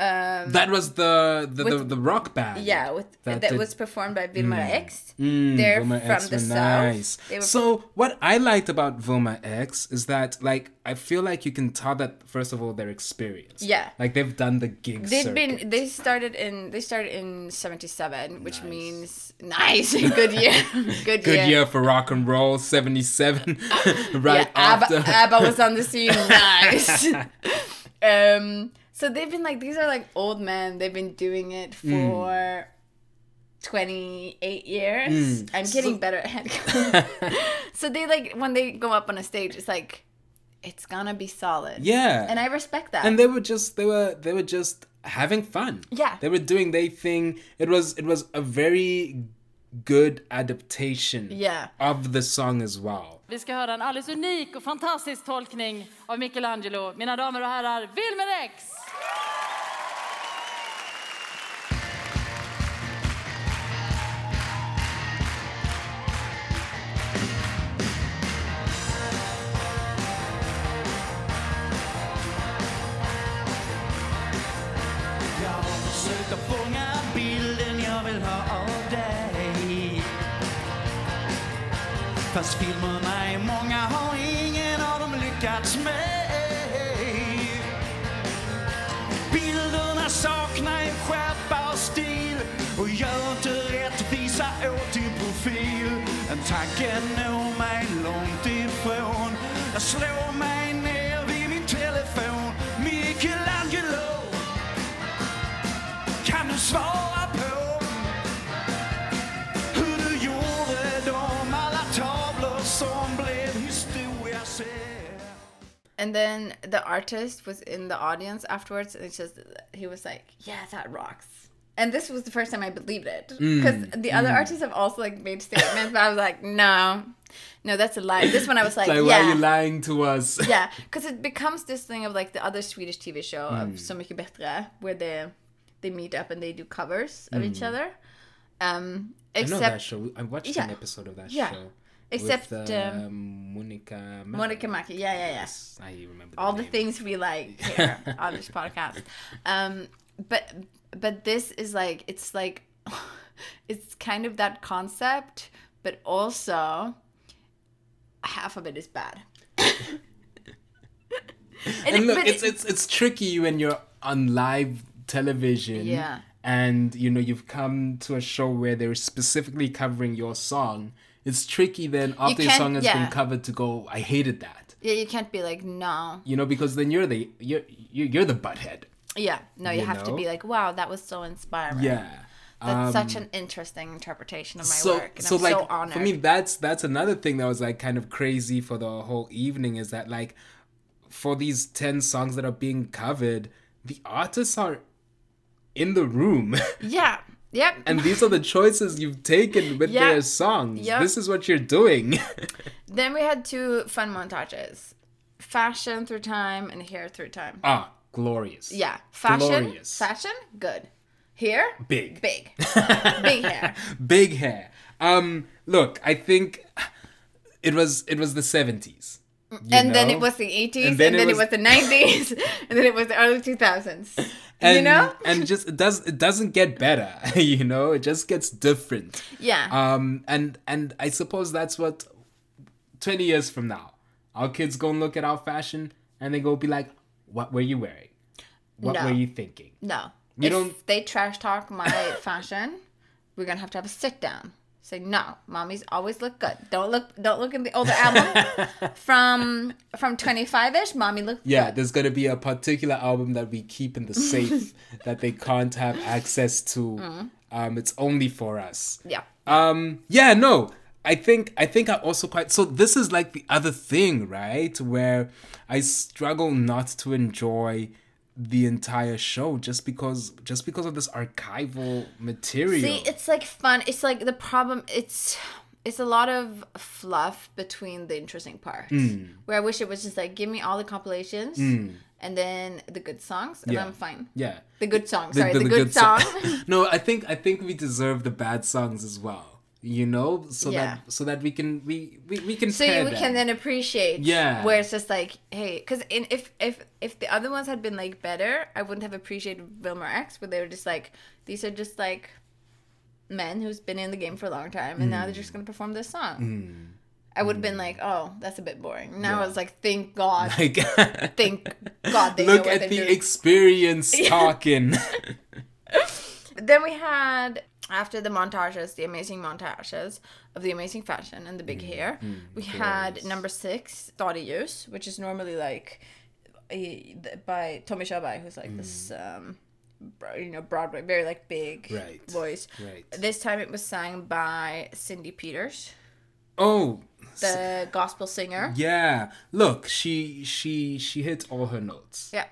Um, That was the the, the, with- the rock band. Yeah, with that, did- was performed by Wilmer Mm. X. Mm, They're Wilmer from X the south. nice. Were So what I liked about Wilmer X is that like I feel like you can tell that first of all they're experienced. Yeah. Like they've done the gigs. They've circuit. been they started in they started in seventy seven, which means nice, good year, good, Good year. year for rock and roll, 77, right yeah, ABBA, after. ABBA was on the scene. Nice. um, so they've been like these are like old men. They've been doing it Mm. for twenty eight years. Mm. I'm getting So- better at head so they like when they go up on a stage, it's like it's gonna be solid. Yeah. and I respect that. and they were just they were they were just having fun Yeah. they were doing their thing it was it was a very good adaptation Yeah. of the song as well Vi ska höra en alldeles unik och fantastisk tolkning av Michelangelo. Mina damer och herrar, Wilmer X! Mig långt ifrån Jag slår mig ner vid min telefon Michelangelo kan du svara på hur du gjorde alla tavlor som blev historia? And then the artist was in the audience afterwards, and just he was like, "Yeah, that rocks." And this was the first time I believed it because Mm, the other mm. artists have also like made statements, but I was like, "No, no, that's a lie." This one I was like, like, why "Yeah." are you lying to us yeah, because it becomes this thing of like the other Swedish TV show Mm. of Så Mycket Bättre, where they they meet up and they do covers of each Mm. other. Um, I know that show. I watched Yeah. an episode of that Yeah. show. Except, with, um, um, Monica. Mack. Monica Mackie, yeah, yeah, yeah. Yes, I remember. the all the things we like here on this podcast. Um, but but this is like it's like it's kind of that concept, but also half of it is bad. And, it- look, it's it- it's it's tricky when you're on live television. Yeah. And you know you've come to a show where they're specifically covering your song. It's tricky then after your song has yeah. been covered to go. I hated that. Yeah, you can't be like no. You know because then you're the you're you're, you're the butthead. Yeah, no, you, You have to be like, wow, that was so inspiring. Yeah. That's such Um, an interesting interpretation of my so work, and so I'm like so honored. for me that's that's another thing that was like kind of crazy for the whole evening is that like for these 10 songs that are being covered the artists are in the room yeah, yep. and these are the choices you've taken with Yeah. their songs Yep. this is what you're doing Then we had two fun montages: fashion through time and hair through time. ah glorious. Yeah, fashion, glorious. Fashion, good. Hair, big. Big, big hair. big hair. Um look i think it was it was the 70s you and then it was the 80s, and then, it, was... the 90s, and then it was the early 2000s. and you know? and just it does it doesn't get better you know? It just gets different. Yeah. um and and i suppose that's what 20 years from now our kids go and look at our fashion and they go be like what were you wearing what No. were you thinking No. You if don't- they trash talk my fashion, we're gonna have to have a sit down. Say no, mommy's always look good. Don't look, don't look in the older album from from 25ish. Mommy look yeah good. there's gonna be a particular album that we keep in the safe that they can't have access to Mhm. um it's only for us Yeah. um yeah no i think i think i also quite so this is like the other thing right where i struggle not to enjoy the entire show just because just because of this archival material See, it's like fun. It's like the problem. It's it's a lot of fluff between the interesting parts. Mm. Where I wish it was just like give me all the compilations Mm. and then the good songs, and Yeah. I'm fine. yeah The good song. Sorry, the, good, so- song. no i think i think we deserve the bad songs as well you know so Yeah. that so that we can we we, we can so you can then appreciate Yeah. where it's just like hey because if if if the other ones had been like better i wouldn't have appreciated wilmer x where they were just like these are just like men who's been in the game for a long time and now they're just gonna perform this song Mm. i would have been like oh that's a bit boring now Yeah. i was like thank god Like, thank god they look know what at the doing. experience talking then we had after the montages the amazing montages of the amazing fashion and the big hair mm, we had number six Stad i ljus which is normally like a, by Tommy Körberg who's like this um you know Broadway very like big Mm. Right, voice right. this time it was sang by Cyndee Peters oh the gospel singer. Yeah. Look, she she she hits all her notes. Yeah.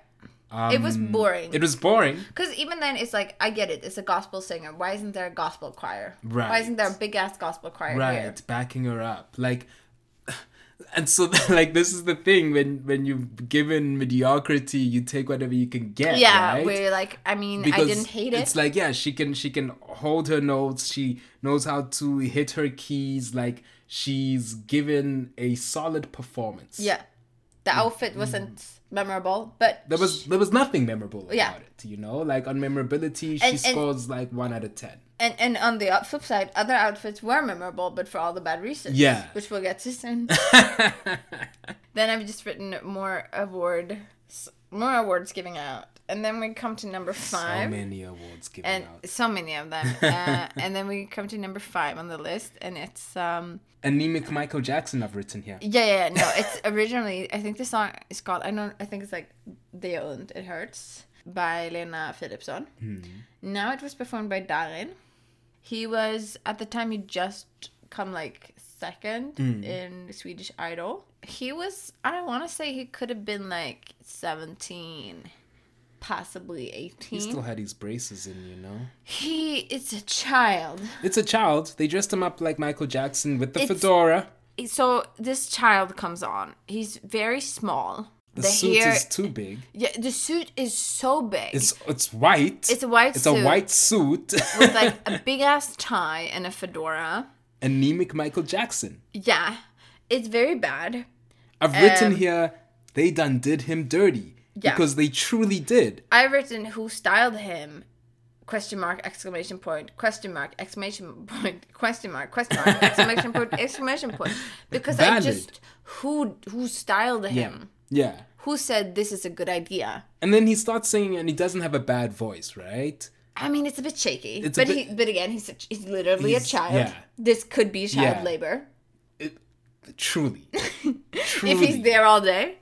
It was Um, boring. It was boring. Because even then, it's like I get it. It's a gospel singer. Why isn't there a gospel choir? Why isn't there a big ass gospel choir right here? backing her up like and so like this is the thing when when you've given mediocrity you take whatever you can get Yeah, right? where like I mean, I didn't hate it. it's like yeah she can she can hold her notes she knows how to hit her keys like she's given a solid performance yeah, the outfit wasn't memorable, but there was there was nothing memorable about Yeah. it you know like on memorability she And- and- scores like one out of ten and and on the flip side, other outfits were memorable, but for all the bad reasons. Yeah. which we'll get to soon. then I've just written more award, more awards giving out, and then we come to number five. so many awards given and out so many of them, uh, and then we come to number five on the list, and it's um anemic michael jackson i've written here yeah yeah no it's originally I think the song is called I don't I think it's like Det gör ont it hurts by Lena Philipsson. Hmm. Now it was performed by Darin. He was at the time he just come like second Mm. in Swedish Idol. He was I want to say he could have been like 17 possibly 18. he still had his braces in you know He is a child. It's a child. They dressed him up like Michael Jackson with the It's- fedora. So this child comes on. He's very small. The, suit is too big. Yeah, the suit is so big. It's it's white. It's a white It's suit. a white suit. with like a big ass tie and a fedora. Anemic Michael Jackson. Yeah, it's very bad. I've written Um, here they done did him dirty Yeah. because they truly did. I've written who styled him. Question mark exclamation point question mark exclamation point question mark question mark exclamation point exclamation point because I just who who styled him Yeah. who said this is a good idea And then he starts singing and he doesn't have a bad voice, right? I mean it's a bit shaky It's a but bit- he but again he's a, he's literally He's- a child yeah. this could be child Yeah. labor Truly. if he's there all day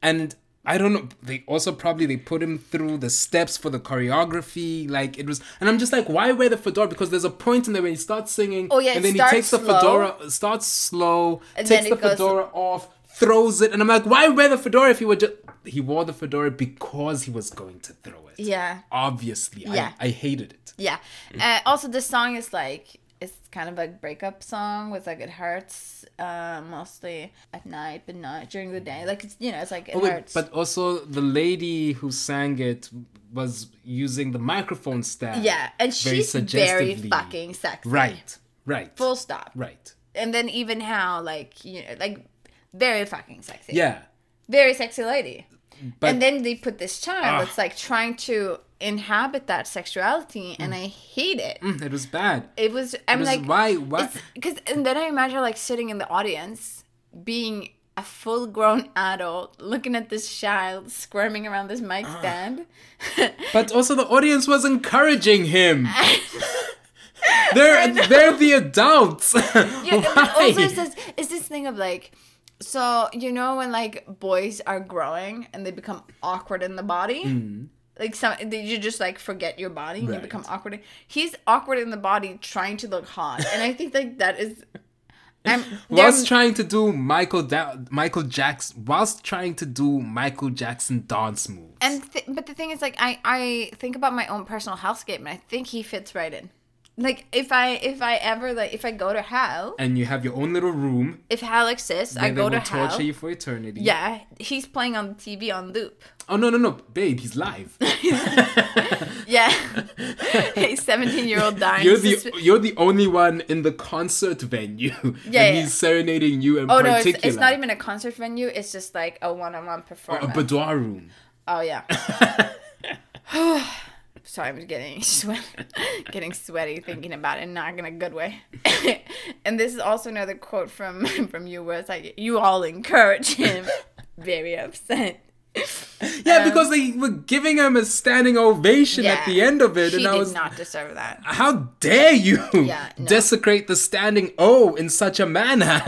and I don't know. They also probably they put him through the steps for the choreography. Like it was, and I'm just like, why wear the fedora? Because there's a point in there when he starts singing. Oh, yeah, and then he takes the fedora, starts slow, And takes the goes- fedora off, throws it, and I'm like, why wear the fedora if he would just? He wore the fedora because he was going to throw it. yeah Obviously, Yeah. I, I hated it. Yeah. Uh, also, the song is like it's kind of a breakup song with like it hurts uh, mostly at night, but not during the day. Like it's you know it's like it Oh, wait, hurts. but also the lady who sang it was using the microphone stand. yeah, and very she's very fucking sexy. Right. Right. Full stop. Right. And then even how like you know like very fucking sexy. Yeah. Very sexy lady. But- and then they put this child Ah. that's like trying to inhabit that sexuality, and I hate it. Mm, it was bad. It was. I'm was- like, why- why- Because and then I imagine like sitting in the audience, being a full-grown adult, looking at this child squirming around this mic Ah. stand. But also the audience was encouraging him. they're they're the adults. Yeah, but Why? also it's this, it's this thing of like, so you know when like boys are growing and they become awkward in the body. Mm. Like some, you just like forget your body and you become awkward. He's awkward in the body, trying to look hot, and I think like that is. I'm, whilst trying to do Michael da- Michael Jackson, whilst trying to do Michael Jackson dance moves. And th- but the thing is, like, I I think about my own personal hellscape, and I think he fits right in. Like, if I if I ever like if I go to hell, And you have your own little room. if hell exists, I go to torture hell. you for eternity. Yeah, he's playing on TV on loop. Oh no no no, babe, he's live. Yeah, a seventeen year old dying. You're the susp- you're the only one in the concert venue. Yeah, and yeah. he's serenading you in oh no, it's, it's not even a concert venue. It's just like a one on one Or a performance. boudoir room. Oh yeah. Sorry, I'm getting sweat, getting sweaty thinking about it, not in a good way. and this is also another quote from from you, where it's like, "You all encourage him." Very upset. Yeah, Um, because they were giving him a standing ovation at the end of it, he and I was not deserve that. How dare you Yeah, no. desecrate the standing O in such a manner?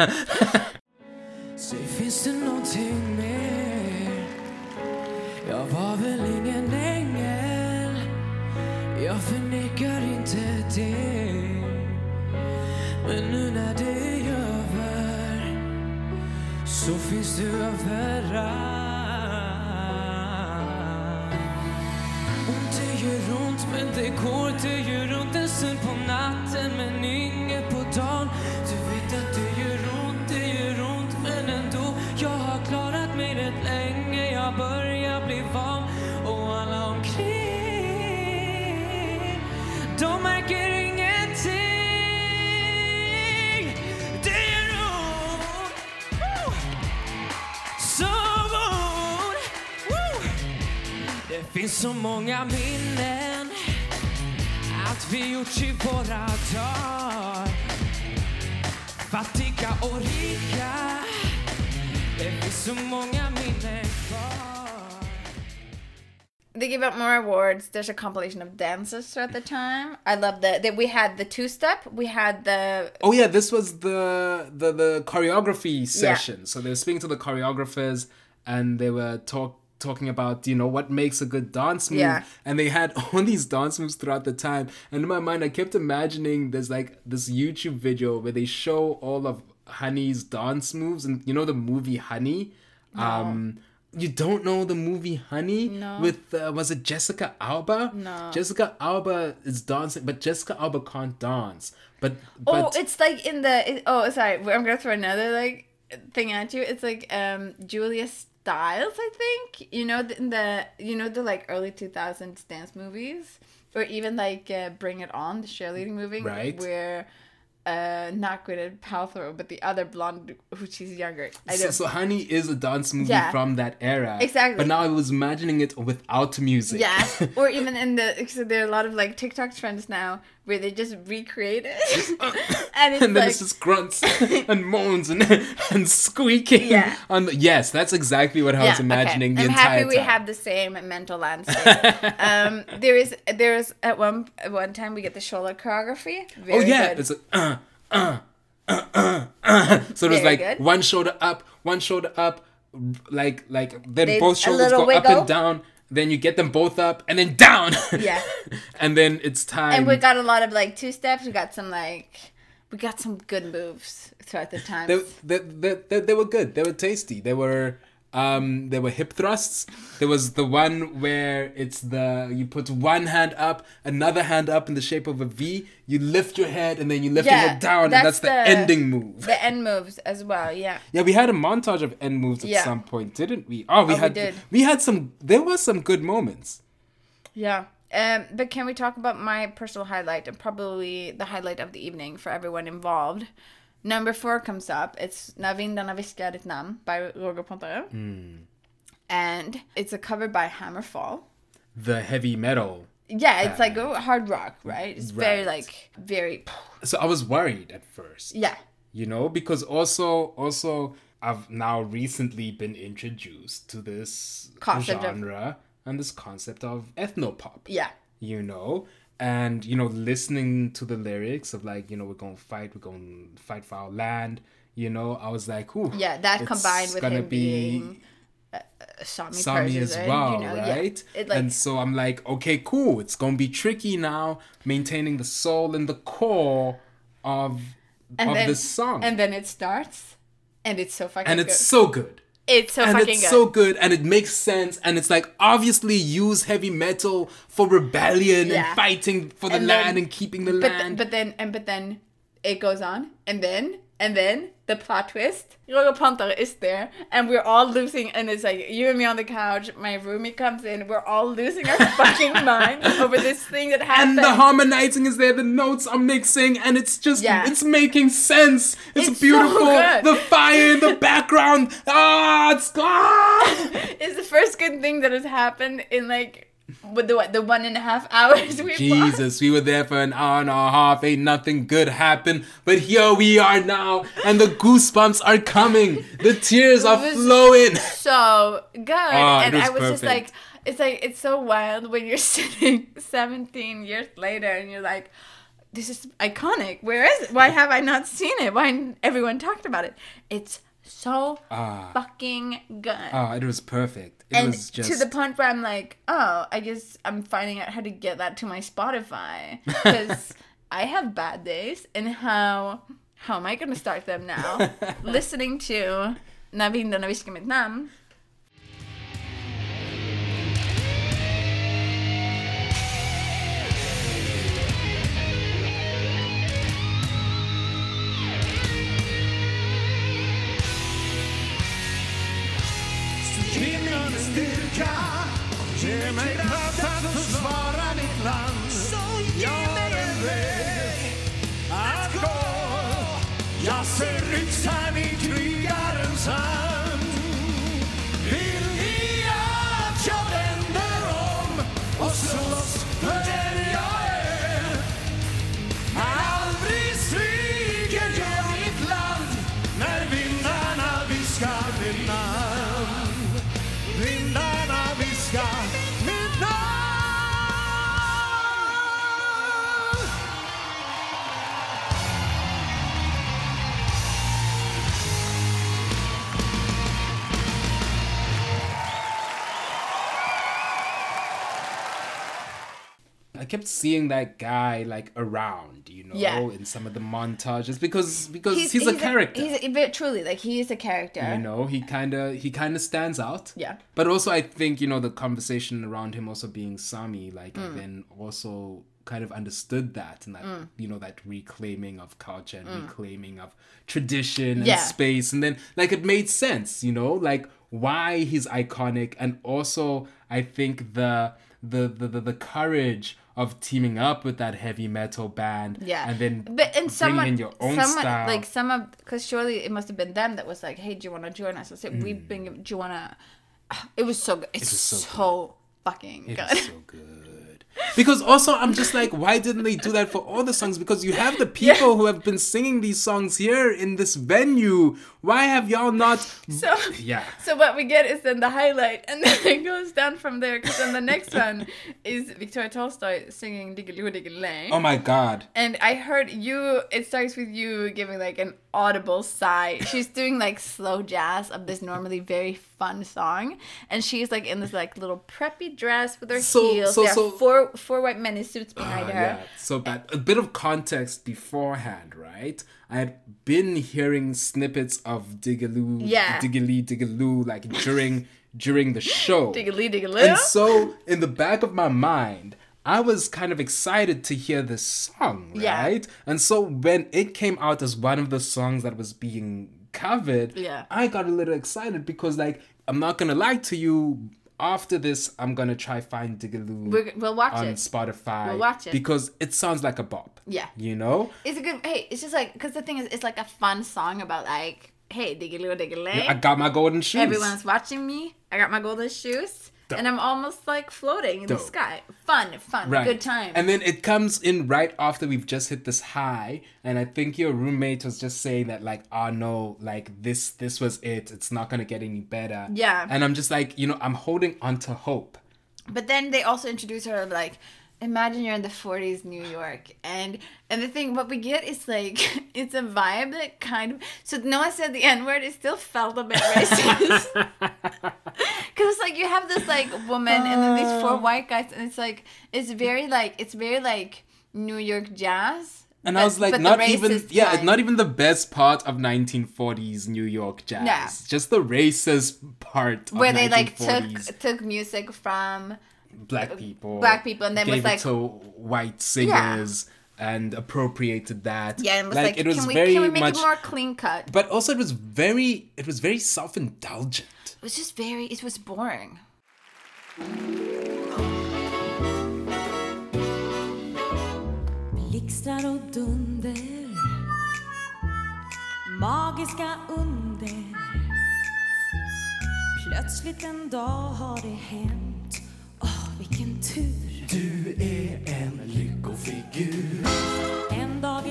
Inte det Men nu när det är över så finns du överallt. Ont det gör ont men det går, det gör ont en stund på natten men inget på de märker ingenting. Det gör ont. Så ont. Det finns så många minnen att vi gjort i våra dagar. Fattiga och rika. Det finns så många minnen. They give out more awards. There's a compilation of dances throughout the time. I love the that we had the two step. We had the Oh yeah, this was the the the choreography session. So they were speaking to the choreographers, and they were talk talking about you know what makes a good dance move. Yeah. And they had all these dance moves throughout the time. And in my mind, I kept imagining there's like this YouTube video where they show all of Honey's dance moves, and you know the movie Honey. Um, you don't know the movie Honey No. with uh, was it Jessica Alba? No. Jessica Alba is dancing, but Jessica Alba can't dance. But oh, it's like in the it, oh sorry, I'm gonna throw another like thing at you. It's like um Julia Stiles, I think. You know the, the you know the like early 2000s dance movies, or even like uh, Bring It On, the cheerleading movie, Right. Where uh not Gwyneth Paltrow, but the other blonde who she's younger. I so, so Honey is a dance movie Yeah. from that era. Exactly. But now I was imagining it without music. Yeah, or even in the so there are a lot of like TikTok trends now where they just recreate it, and it's and then like it's just grunts and moans and and squeaking. Yeah. On the, yes, that's exactly what I was imagining the I'm entire happy we time. have the same mental landscape. um, there is there is at one at one time we get the shoulder choreography. oh yeah, good. it's like uh, uh, uh, uh, uh. So there's Very like good. one shoulder up, one shoulder up, like like then They- both shoulders go little up and down. Then you get them both up and then down. Yeah. and then it's time. and we got a lot of like two steps. We got some like we got some good moves throughout the time. they, they, they, they, they were good. They were tasty. They were um they were hip thrusts. There was the one where it's the you put one hand up, another hand up in the shape of a V. You lift your head and then you lift your head down, and that's the, ending move. The end moves as well. Yeah. Yeah, we had a montage of end moves at Yeah. some point, didn't we? Oh, we Oh, we had did. we had some. There was some good moments. Yeah. Um, but can we talk about my personal highlight and probably the highlight of the evening for everyone involved? Number four comes up. It's När vindarna viskar ditt namn by Roger Pontare. Hmm. And it's a cover by Hammerfall. The heavy metal. Yeah, it's like oh, hard rock, right? It's very like very So I was worried at first. yeah. you know because also also i've now recently been introduced to this Concept of- genre and this concept of ethnopop Yeah. you know and you know listening to the lyrics of like you know we're gonna fight we're gonna fight for our land you know i was like ooh Yeah, that combined with gonna him being a, a Sami, Sami as well, you know, yeah. right? It like and so I'm like, okay, cool. It's gonna be tricky now, maintaining the soul and the core of of then, this song, And then it starts and it's so fucking and good. it's so good. It's so and fucking it's good. so good and it makes sense and it's like obviously use heavy metal for rebellion Yeah. and fighting for the And land then- and keeping the but th- land but then and but then it goes on and then and then the plot twist Roger Pontare is there and we're all losing and it's like you and me on the couch my roomie comes in we're all losing our fucking mind over this thing that happened and the harmonizing is there the notes are mixing and it's just Yeah. it's making sense it's, It's so beautiful good. the fire in the background ah it's ah! it's the first good thing that has happened in like with the what the one and a half hours we Jesus, we were there for an hour and a half. Ain't nothing good happened. But here we are now, and the goosebumps are coming. The tears are flowing. so good it and was i was just like it's like it's so wild when you're sitting 17 years later and you're like this is iconic where is it why have i not seen it why everyone talked about it it's so Ah. fucking good Ah, it was perfect. It and just to the point where i'm like oh i guess i'm finding out how to get that to my spotify because i have bad days and how how am i going to start them now listening to När vindarna viskar mitt namn. Styrka, ge mig kraft att försvara mitt land. Jag har en väg att gå. Jag ser yxan i krigarens hand. I kept seeing that guy like around, you know, Yeah. in some of the montages because because he's, a character. he's a, but truly, like he is a character. you know, he kind of he kind of stands out. Yeah. But also, I think you know the conversation around him also being Sami, like, Mm. I then also kind of understood that and that Mm. you know that reclaiming of culture and Mm. reclaiming of tradition and Yeah. space, and then like it made sense, you know, like why he's iconic, and also I think the the the the, the courage of teaming up with that heavy metal band, Yeah, and then but and bringing someone, in your own someone, style, like some of, because surely it must have been them that was like, "Hey, do you want to join us?" I said, "We Mm. bring. Do you want to?" It was so good. It's was so so, fucking It good. so good. Because also, I'm just like, why didn't they do that for all the songs? Because you have the people who have been singing these songs here in this venue. Why have y'all not? So Yeah. So what we get is then the highlight, and then it goes down from there. Because then the next one is Victoria Tolstoy singing "Diggiloo Diggiley." Oh my god. And I heard you. It starts with you giving like an audible sigh. She's doing like slow jazz of this normally very fun song, and she's like in this like little preppy dress with her So- heels. so- there are so- four four white men in suits behind Ah, her. yeah, so bad. A bit of context beforehand, right? I had been hearing snippets of Digaloo, Yeah. Diggly, Digaloo, like during during the show. Diggly diggly. And so, in the back of my mind, I was kind of excited to hear this song, Yeah. right? And so, when it came out as one of the songs that was being covered, Yeah. I got a little excited because, like, I'm not gonna lie to you. After this, I'm gonna try find Digaloo We're- we'll watch on it. Spotify. We'll watch it. because it sounds like a bop. Yeah. you know. It's a good. Hey, it's just like because the thing is, it's like a fun song about like, hey, diggiloo diggiley. I got my golden shoes. Everyone's watching me. I got my golden shoes, Dope. and I'm almost like floating in the sky. Fun, fun, Right. good time. And then it comes in right after we've just hit this high, and I think your roommate was just saying that like, oh no, like this this was it. It's not gonna get any better. Yeah. And I'm just like, you know, I'm holding on to hope. But then they also introduce her like, imagine you're in the 40s New York, and and the thing what we get is like it's a vibe that kind of. So Noah said the N word. It still felt a bit racist. Because it's like you have this like woman and then these four uh. white guys, and it's like it's very like it's very like New York jazz. And but- I was like, not even yeah, kind. not even the best part of 1940s New York jazz. Yeah. Just the racist part of where they like took took music from black people, black people, and then was like it to white singers and appropriated that. yeah, and was like, it was can we very can we make much it more clean cut? But also, it was very, it was very self-indulgent. It was just very, it was boring. Blixtar och dunder. Magiska under. Plötsligt en dag har det hänt. Åh, vilken tur. Du är en lyckofigur.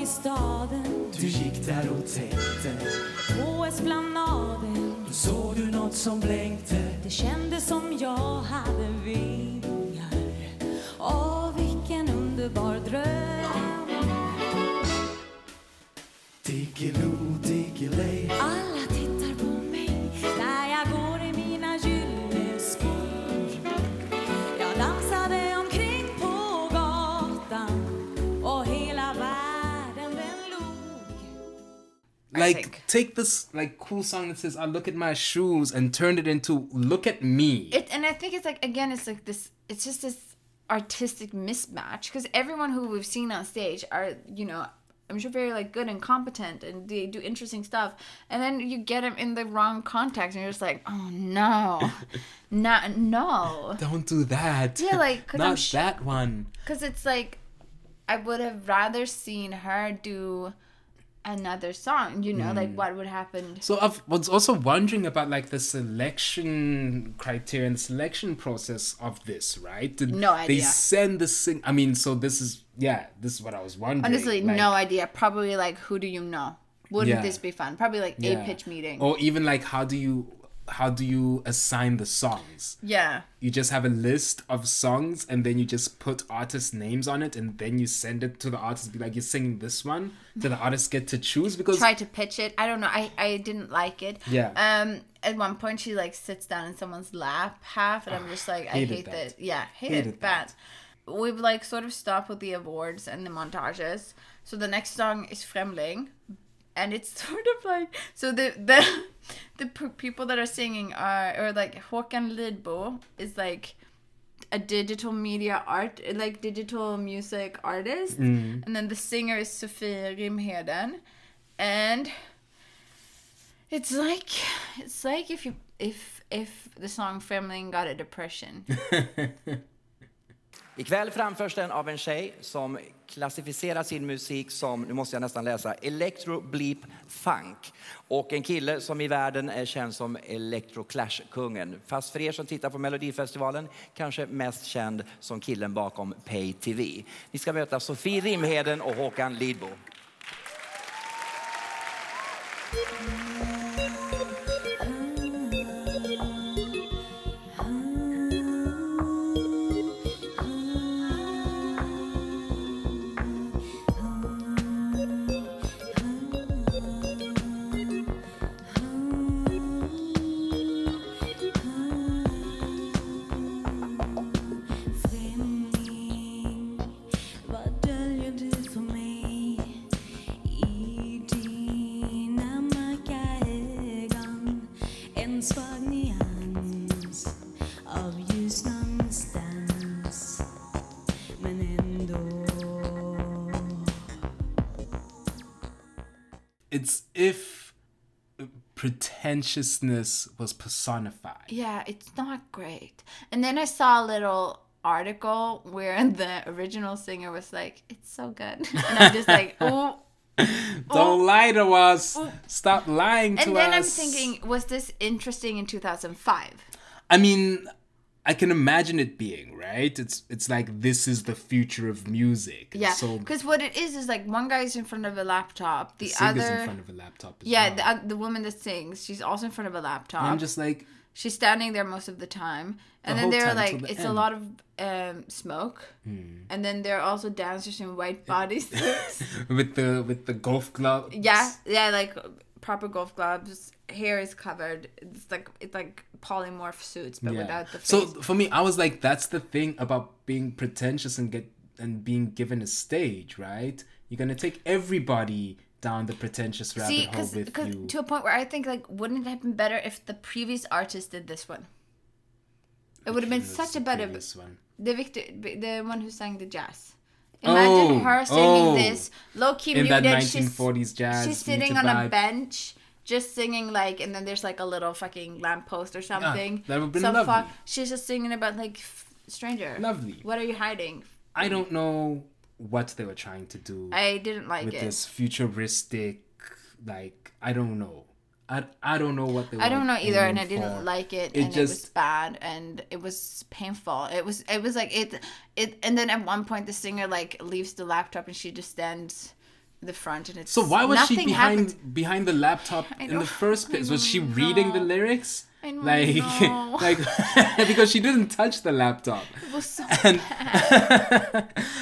I staden Du gick där och tänkte. På esplanaden Då såg du något som blänkte. Det kändes som jag hade vingar Åh, vilken underbar dröm Diggiloo, diggiley. Like take this like cool song that says "I look at my shoes" and turn it into "Look at me." It and I think it's like again, it's like this. It's just this artistic mismatch because everyone who we've seen on stage are you know. I'm sure very like good and competent and they do interesting stuff, and then you get them in the wrong context, and you're just like, oh no, not no, Don't do that. Yeah, like, 'cause not sh- that one. because it's like I would have rather seen her do another song. You know, like Mm. what would happen. So I was also wondering about like the selection criteria and selection process of this, right? Did No They send the sing. I mean, so this is yeah, this is what I was wondering. Honestly, like- no idea. Probably like, who do you know? Wouldn't Yeah. this be fun? Probably like a pitch meeting. Or even like, how do you how do you assign the songs? Yeah. You just have a list of songs and then you just put artist names on it and then you send it to the artist. Be like, you're singing this one. Do the artists get to choose? Because Try to pitch it. I don't know. I, I didn't like it. Yeah. Um. At one point, she like sits down in someone's lap half, and I'm just like, I hate that. that. Yeah, hated, Hated that. We've like sort of stopped with the awards and the montages. So the next song is Främling, and it's sort of like so the the the people that are singing are or like Håkan Lidbo is like a digital media art like digital music artist. Mm. and then the singer is Sofie Rimheden. And it's like it's like if you if if the song Främling got a depression Ikväll framförs den av en tjej som klassificerar sin musik som, nu måste jag nästan läsa, electro bleep funk. Och en kille som i världen är känd som electro clash-kungen. Fast för er som tittar på Melodifestivalen kanske mest känd som killen bakom Pay TV. Ni ska möta Sofie Rimheden och Håkan Lidbo. Pretentiousness was personified. yeah it's not great and then I saw a little article where the original singer was like it's so good and I'm just like oh Don't lie to us. Stop lying to us. and then I'm thinking was this interesting in 2005 I mean, I can imagine it being right. It's it's like this is the future of music. Yeah, So because what it is is like one guy's in front of a laptop, the, the other in front of a laptop. As yeah, well. the, uh, the woman that sings, she's also in front of a laptop. And I'm just like, she's standing there most of the time, and The then they're like the it's a lot of um, smoke, Hmm. and then there are also dancers in white bodysuits. with the with the golf glove. yeah, yeah, like proper golf gloves. Hair is covered. It's like it's like polymorph suits, but without the face. So for me, I was like, that's the thing about being pretentious and get and being given a stage, right? You're gonna take everybody down the pretentious rabbit See, hole with because you. to a point where I think like, wouldn't it have been better if the previous artist did this one? It would have been such a better. one? The Victor, the one who sang the jazz. Imagine Oh, her singing oh. this low key In that muted. she's 1940s jazz, She's sitting on a bench, just singing like, and then there's like a little fucking lamppost or ah, something. that would've been Some lovely. fuck- She's just singing about like stranger. Lovely. What are you hiding? I don't know what they were trying to do. I didn't like it. with it. this futuristic, like I don't know. I, I don't know what they. I don't know either, and I didn't for. like it, It and it was just bad, and it was painful. It was it was like it it, and then at one point the singer like leaves the laptop and she just stands the front, and it's So why was she behind happened. behind the laptop in the first place? Was she reading the lyrics? I like know. like because she didn't touch the laptop. It was so and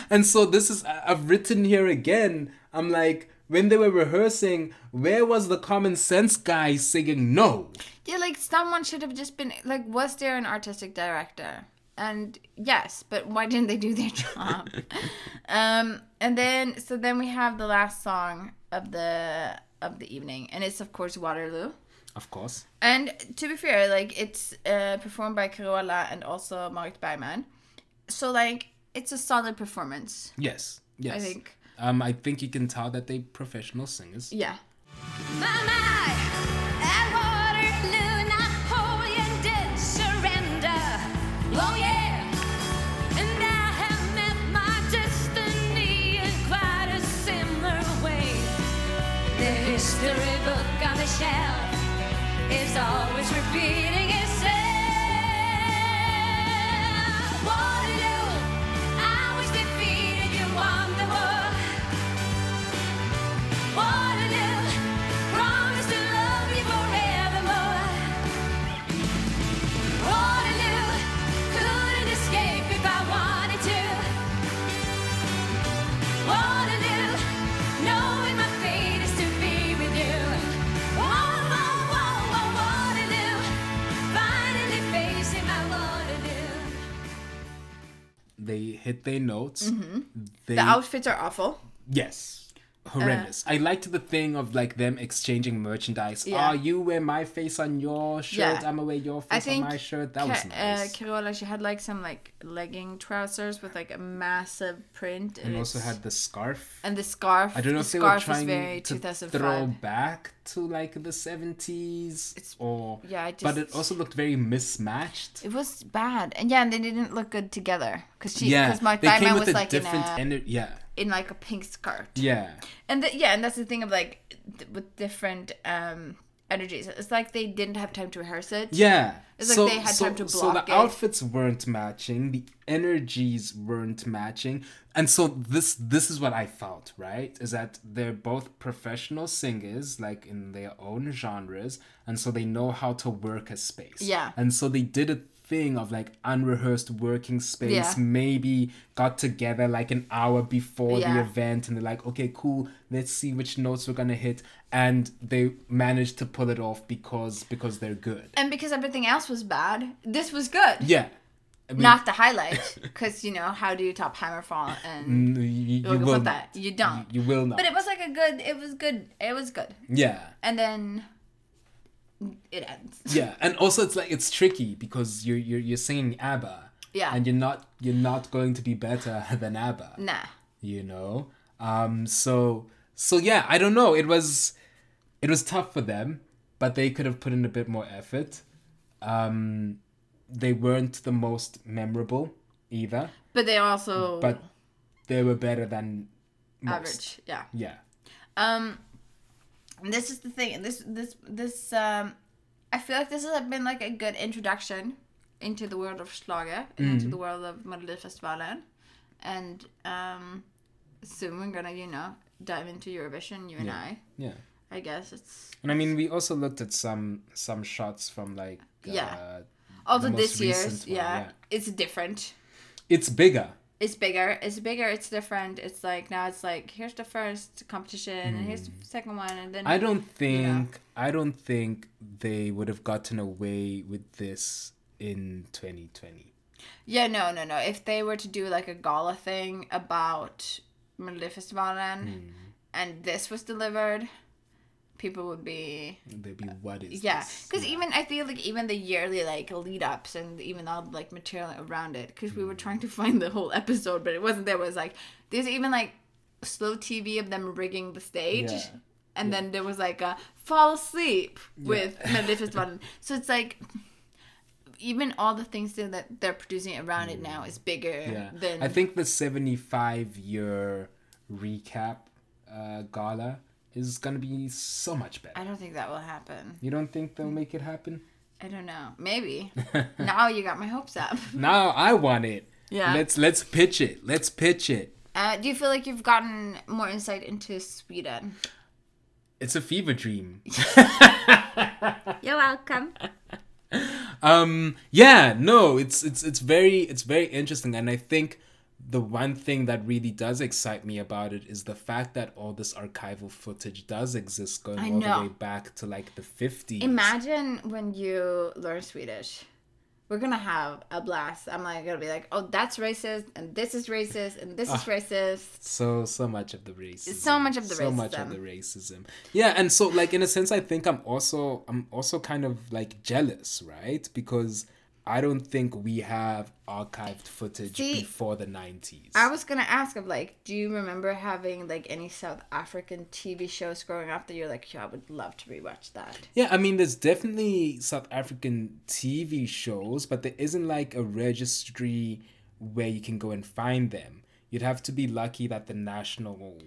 and so this is I've written here again. I'm like when they were rehearsing, where was the common sense guy singing no? Yeah, like someone should have just been like, was there an artistic director? And yes, but why didn't they do their job? um, and then so then we have the last song of the of the evening, and it's of course Waterloo. Of course. And to be fair, like it's uh, performed by Carola and also Marit Bergman, so like it's a solid performance. Yes. Yes. I think. Um, I think you can tell that they professional singers. Yeah. At Waterloo, always repeating They hit their notes. Mhm. They, The outfits are awful. Yes. Horrendous. I liked the thing of like them exchanging merchandise. Yeah. Ah, you wear my face on your shirt. Yeah. I'm gonna wear your I face think on my shirt. That was Ca- nice. Uh, Carola, she had like some like legging trousers with like a massive print, and also had the scarf. and the scarf. I don't know the if they were trying very to throw back to like the 70s it's, or yeah, I but it also looked very mismatched. It was bad, and yeah, and they didn't look good together because she, yeah, because Marit came with was a like in a ener- yeah. in like a pink skirt. Yeah. And the, yeah, and that's the thing of like th- with different um energies. It's like they didn't have time to rehearse it. Yeah. It's so, like they had so, time to So the it. outfits weren't matching, the energies weren't matching. And so this this is what I felt, right? Is that they're both professional singers, like in their own genres, and so they know how to work a space. Yeah. And so they did a thing of like unrehearsed working space, Yeah. maybe got together like an hour before the event and they're like, okay, cool, let's see which notes we're gonna hit. And they managed to pull it off because because they're good. And because everything else was bad, this was good. Yeah. I mean- Not the highlight, because you know how do you top Hammerfall and Mm, you, you you'll go will with not. that. You don't. You, you will not. But it was like a good. It was good. It was good. yeah. And then it ends. Yeah, and also it's like it's tricky because you're you're you're singing ABBA. Yeah. And you're not you're not going to be better than ABBA. Nah. You know. Um. So so yeah, I don't know. It was it was tough for them, but they could have put in a bit more effort. Um, they weren't the most memorable either, But they also but they were better than most. average. Yeah. Yeah. Um, this is the thing. This this this um, I feel like this has been like a good introduction into the world of Schlager and into Mhm. the world of Melodifestivalen, and um, soon we're gonna you know dive into Eurovision. You and Yeah. I. Yeah. I guess it's And I mean, we also looked at some some shots from like Yeah. uh, also this year's. one, yeah, it's different. It's bigger. It's bigger. It's bigger. It's different. It's like now it's like here's the first competition and here's the second one and then Hmm. I don't you know. think I don't think they would have gotten away with this in 2020. Yeah, no, no, no. If they were to do like a gala thing about Melodifestivalen Hmm. and this was delivered, people would be They'd be what is yeah. Because even I feel like even the yearly like lead ups and even all the, like material around it, because we were trying to find the whole episode, but it wasn't there. It was like there's even like slow TV of them rigging the stage. Yeah. And then there was like a fall asleep Yeah. with Melodifestivalen. so it's like even all the things that they're producing around it now is bigger Yeah. than I think the 75 year recap uh, gala is going to be so much better. I don't think that will happen. You don't think they'll make it happen? I don't know. Maybe. now you got my hopes up. Now I want it. Yeah. Let's let's pitch it. Let's pitch it. Uh, do you feel like you've gotten more insight into Sweden? It's a fever dream. You're welcome. um yeah no it's it's it's very it's very interesting and i think the one thing that really does excite me about it is the fact that all this archival footage does exist going all the way back to like the 50s Imagine when you learn Swedish. We're gonna have a blast. I'm like gonna be like, oh, that's racist, and this is racist, and this is Ah. racist. so so much of the racism. So much of the so much of the racism. Yeah and so like in a sense i think i'm also i'm also kind of like jealous right? Because i don't think we have archived footage See, before the 90s I was gonna ask of like, do you remember having like any South African TV shows growing up that you're like, yeah, I would love to rewatch that. yeah i mean there's definitely south african tv shows but there isn't like a registry where you can go and find them. You'd have to be lucky that the national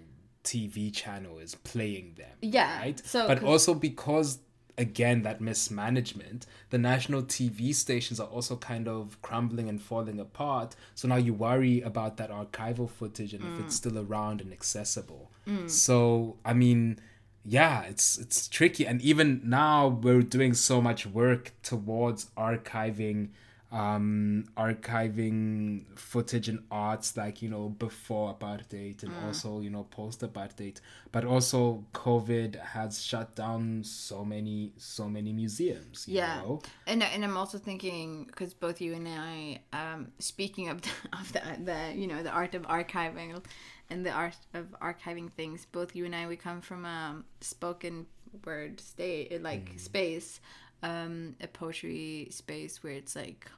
tv channel is playing them Yeah, right? so- but also because again that mismanagement the national tv stations are also kind of crumbling and falling apart so now you worry about that archival footage and if Mm. it's still around and accessible Mm. so i mean yeah it's it's tricky and even now we're doing so much work towards archiving um archiving footage and arts like you know before apartheid and Mm. also you know post apartheid but also covid has shut down so many so many museums you yeah know? and and i'm also thinking because both you and i um speaking of the, of the the you know the art of archiving and the art of archiving things both you and i we come from a spoken word state like space um a poetry space where it's like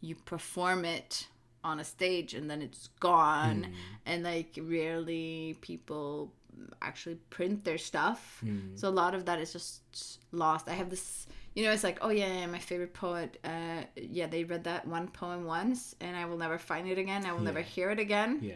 you perform it on a stage and then it's gone. Mm. and like rarely people actually print their stuff. Mm. so a lot of that is just lost. I have this you know it's like oh yeah, yeah my favorite poet uh yeah they read that one poem once and i will never find it again. I will never hear it again. Yeah.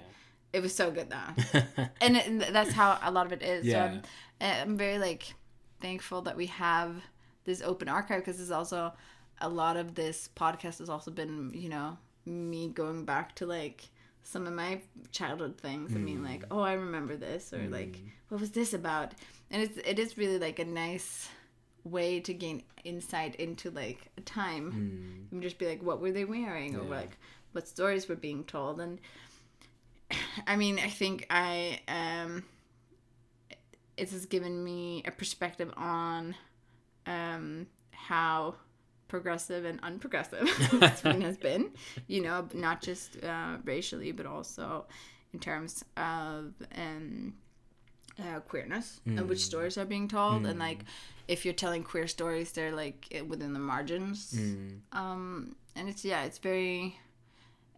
It was so good though. And, it, and that's how a lot of it is. Yeah. so I'm, I'm very like thankful that we have this open archive because it's also a lot of this podcast has also been you know me going back to like some of my childhood things. And being Mm. like oh i remember this or like what was this about? And it's it is really like a nice way to gain insight into like a time. Mm. and just be like what were they wearing? Or like what stories were being told? And I mean, I think I um it has given me a perspective on um how progressive and unprogressive Sweden has been, you know, not just uh, racially but also in terms of um uh, queerness and which Mm. stories are being told and Mm. like if you're telling queer stories they're like within the margins Mm. um and it's yeah it's very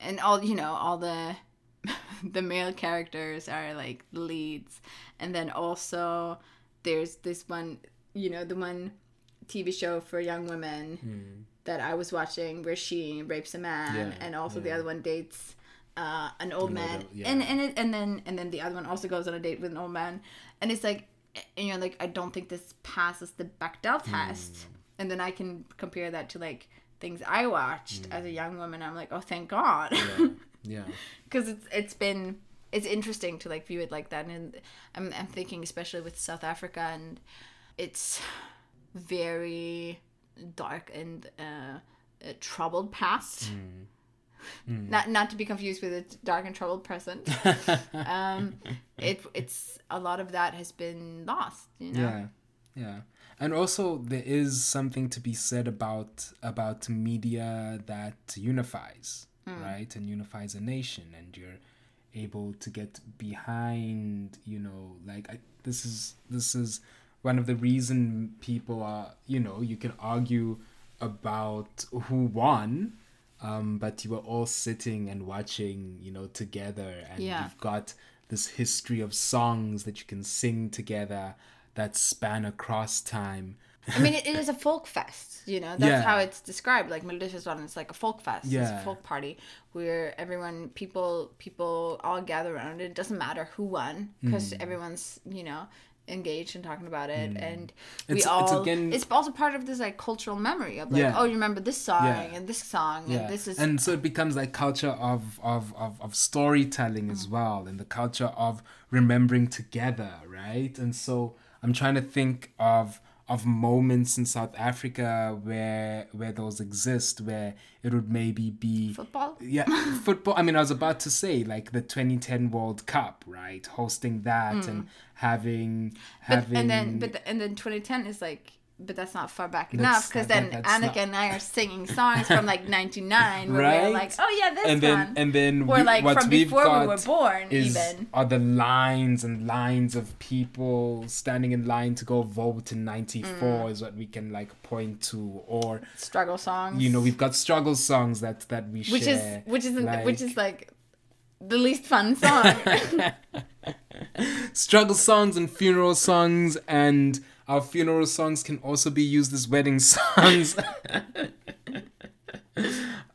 and all you know all the the male characters are like leads and then also there's this one you know the one tv show for young women Mm. that i was watching where she rapes a man Yeah, and also the other one dates uh, an old An man yeah. and and it, and then and then the other one also goes on a date with an old man and it's like and you're like i don't think this passes the bechdel test Mm. and then i can compare that to like things i watched as a Mm. young woman i'm like oh thank god yeah yeah because it's it's been it's interesting to like view it like that and I'm, I'm thinking especially with south africa and it's very dark and uh, uh troubled past. Mm. not not to be confused with a dark and troubled present. Um it it's a lot of that has been lost you know? Yeah, yeah, and also there is something to be said about about media that unifies, Mm. right, and unifies a nation, and you're able to get behind, you know, like I, this is this is one of the reason people are, you know, you can argue about who won. Um, but you were all sitting and watching, you know, together, and Yeah. you've got this history of songs that you can sing together that span across time. I mean, it, it is a folk fest, you know. That's Yeah. how it's described. Like Melodifestivalen, it's like a folk fest. Yeah. It's a folk party where everyone, people, people all gather around it. It doesn't matter who won because Mm. everyone's, you know, engaged and talking about it. Mm. And we It's- all. it's It's, also part of this like cultural memory of like, Yeah. oh, you remember this song Yeah. and this song yeah and this is. and so it becomes like culture of of of, of storytelling as well and the culture of remembering together right and so i'm trying to think of of moments in south africa where where those exist where it would maybe be Football? yeah football i mean i was about to say like the 2010 world cup right hosting that Mm. and having having but, and then, but the, and then 2010 is like but that's not far back enough because then Annika not- and I are singing songs from like 99 where we're Right? like, oh yeah, this and then one. and then Or we- like what from we've before we were born, is, even. are the lines and lines of people standing in line to go vote in 94 Mm. is what we can like point to or Struggle songs. you know we've got struggle songs that that we which share is which is like, which is like the least fun song. struggle songs and funeral songs and our funeral songs can also be used as wedding songs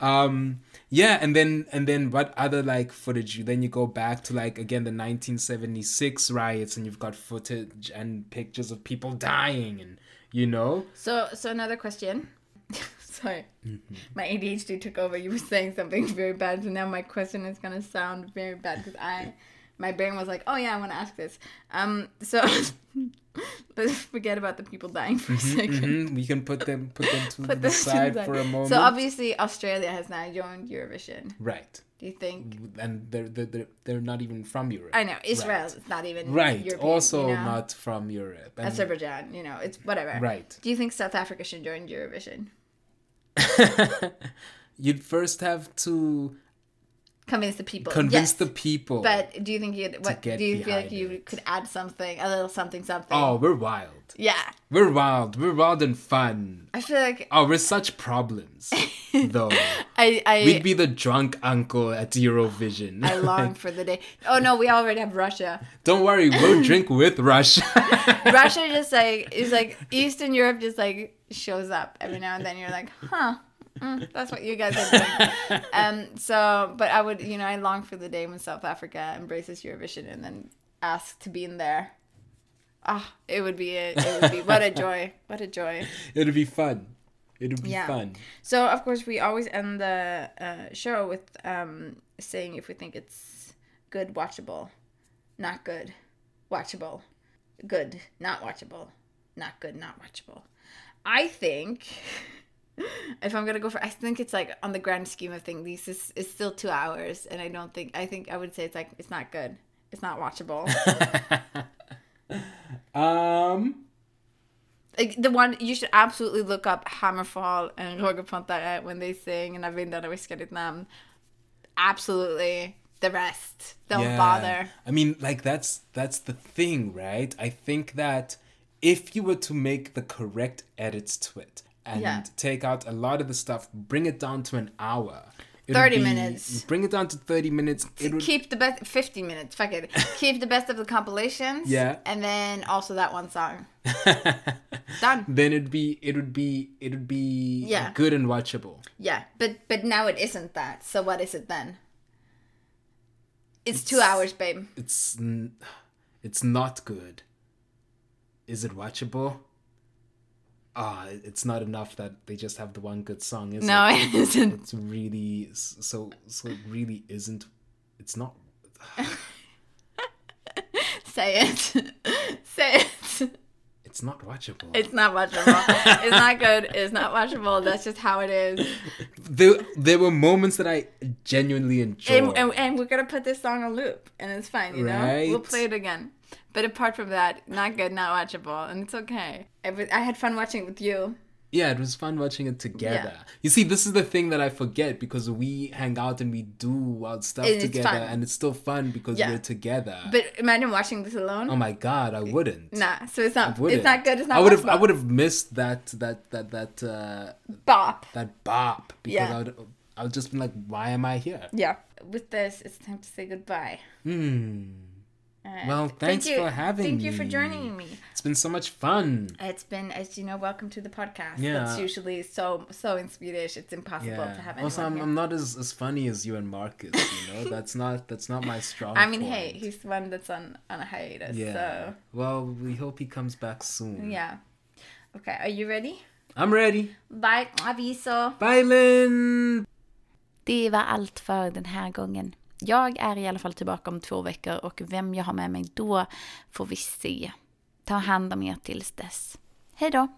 um yeah and then and then what other like footage you then you go back to like again the 1976 riots and you've got footage and pictures of people dying and you know so so another question. Sorry. Mm-hmm. My ADHD took over. You were saying something very bad, so now my question is gonna sound very bad because I, my brain was like, oh yeah, I want to ask this. Um, so let's forget about the people dying for a Mhm, 2nd mhm. we can put them put them to Put the them to side for a moment So obviously Australia has now joined Eurovision. right Do you think? and they're they're, they're, they're not even from europe I know Israel Right. is not even right European, also you know? not from europe And- Azerbaijan. You know, it's whatever. Right. Do you think South Africa should join Eurovision? you'd first have to Convince the people. convince yes. the people But do you think you'd what get do you feel like you could add something, a little something something? oh we're wild Yeah. we're wild we're wild and fun I feel like oh we're such problems though I I we'd be the drunk uncle at eurovision I long for the day. Oh no, we already have Russia. don't worry we'll drink with russia Russia just like is like Eastern Europe just like shows up every now and then. You're like, huh. Mm, that's what you guys are doing. um. So, but I would, you know, I long for the day when South Africa embraces Eurovision and then ask to be in there. Ah, it would be a, it would be what a joy, what a joy. it'd be fun it'd be Yeah. fun So of course we always end the uh, show with um, saying if we think it's good, watchable, not good, watchable, good, not watchable, not good, not watchable. I think if I'm gonna go for, I think it's like on the grand scheme of things, this is it's still two hours, and I don't think I think I would say it's like it's not good, it's not watchable. um like the one you should absolutely look up Hammerfall and Roger Pontare when they sing and Vindarna viskar ditt namn. Absolutely. The rest. Don't Yeah. bother. I mean, like that's that's the thing, right? I think that if you were to make the correct edits to it and Yeah. take out a lot of the stuff, bring it down to an hour. it would 30 be- minutes. Bring it down to 30 minutes. Keep the best 50 minutes. Fuck it. Keep the best of the compilations. Yeah. And then also that one song. Done. then it'd be it would be it would be Yeah. good and watchable. Yeah. But but now it isn't that. So what is it then? It's, two hours, babe. It's it's not good. Is it watchable? Ah, it- it's not enough that they just have the one good song, is No, it? it isn't. It's really so so it really isn't. It's not. Say it. Say it. It's not watchable. It's not watchable. it's not good. It's not watchable. That's just how it is. There there were moments that I genuinely enjoyed. And, and, and we're gonna put this song on loop, and it's fine. You know, we'll play it again. But apart from that, not good, not watchable, and it's okay. I, had fun watching it with you. yeah, it was fun watching it together. You see, this is the thing that I forget because we hang out and we do wild stuff And together, and it's still fun because Yeah. we're together. But imagine watching this alone. oh my god, I wouldn't. Nah, so it's not. It's not good. It's not. I would have. I would have missed that. That. That. That. Uh, Bop. that bop because Yeah. I would. I would just been like, why am I here? Yeah. With this, it's time to say goodbye. Hmm. Alright. Well, Thank thanks you- for having me. thank me. you for joining me. It's been so much fun. It's been, as you know, welcome to the podcast. Yeah. That's usually so so in Swedish. It's impossible to have anyone Also, I'm, here. I'm not as, as funny as you and Marcus. You know, that's not that's not my strong. I mean, point. hey, he's the one that's on on a hiatus. Yeah. So Well, we hope he comes back soon. yeah. Okay, are you ready? I'm ready. Bye, aviso. Bye, Linn. Det var allt för den här gången. Jag är i alla fall tillbaka om två veckor och vem jag har med mig då får vi se. Ta hand om er tills dess. Hej då!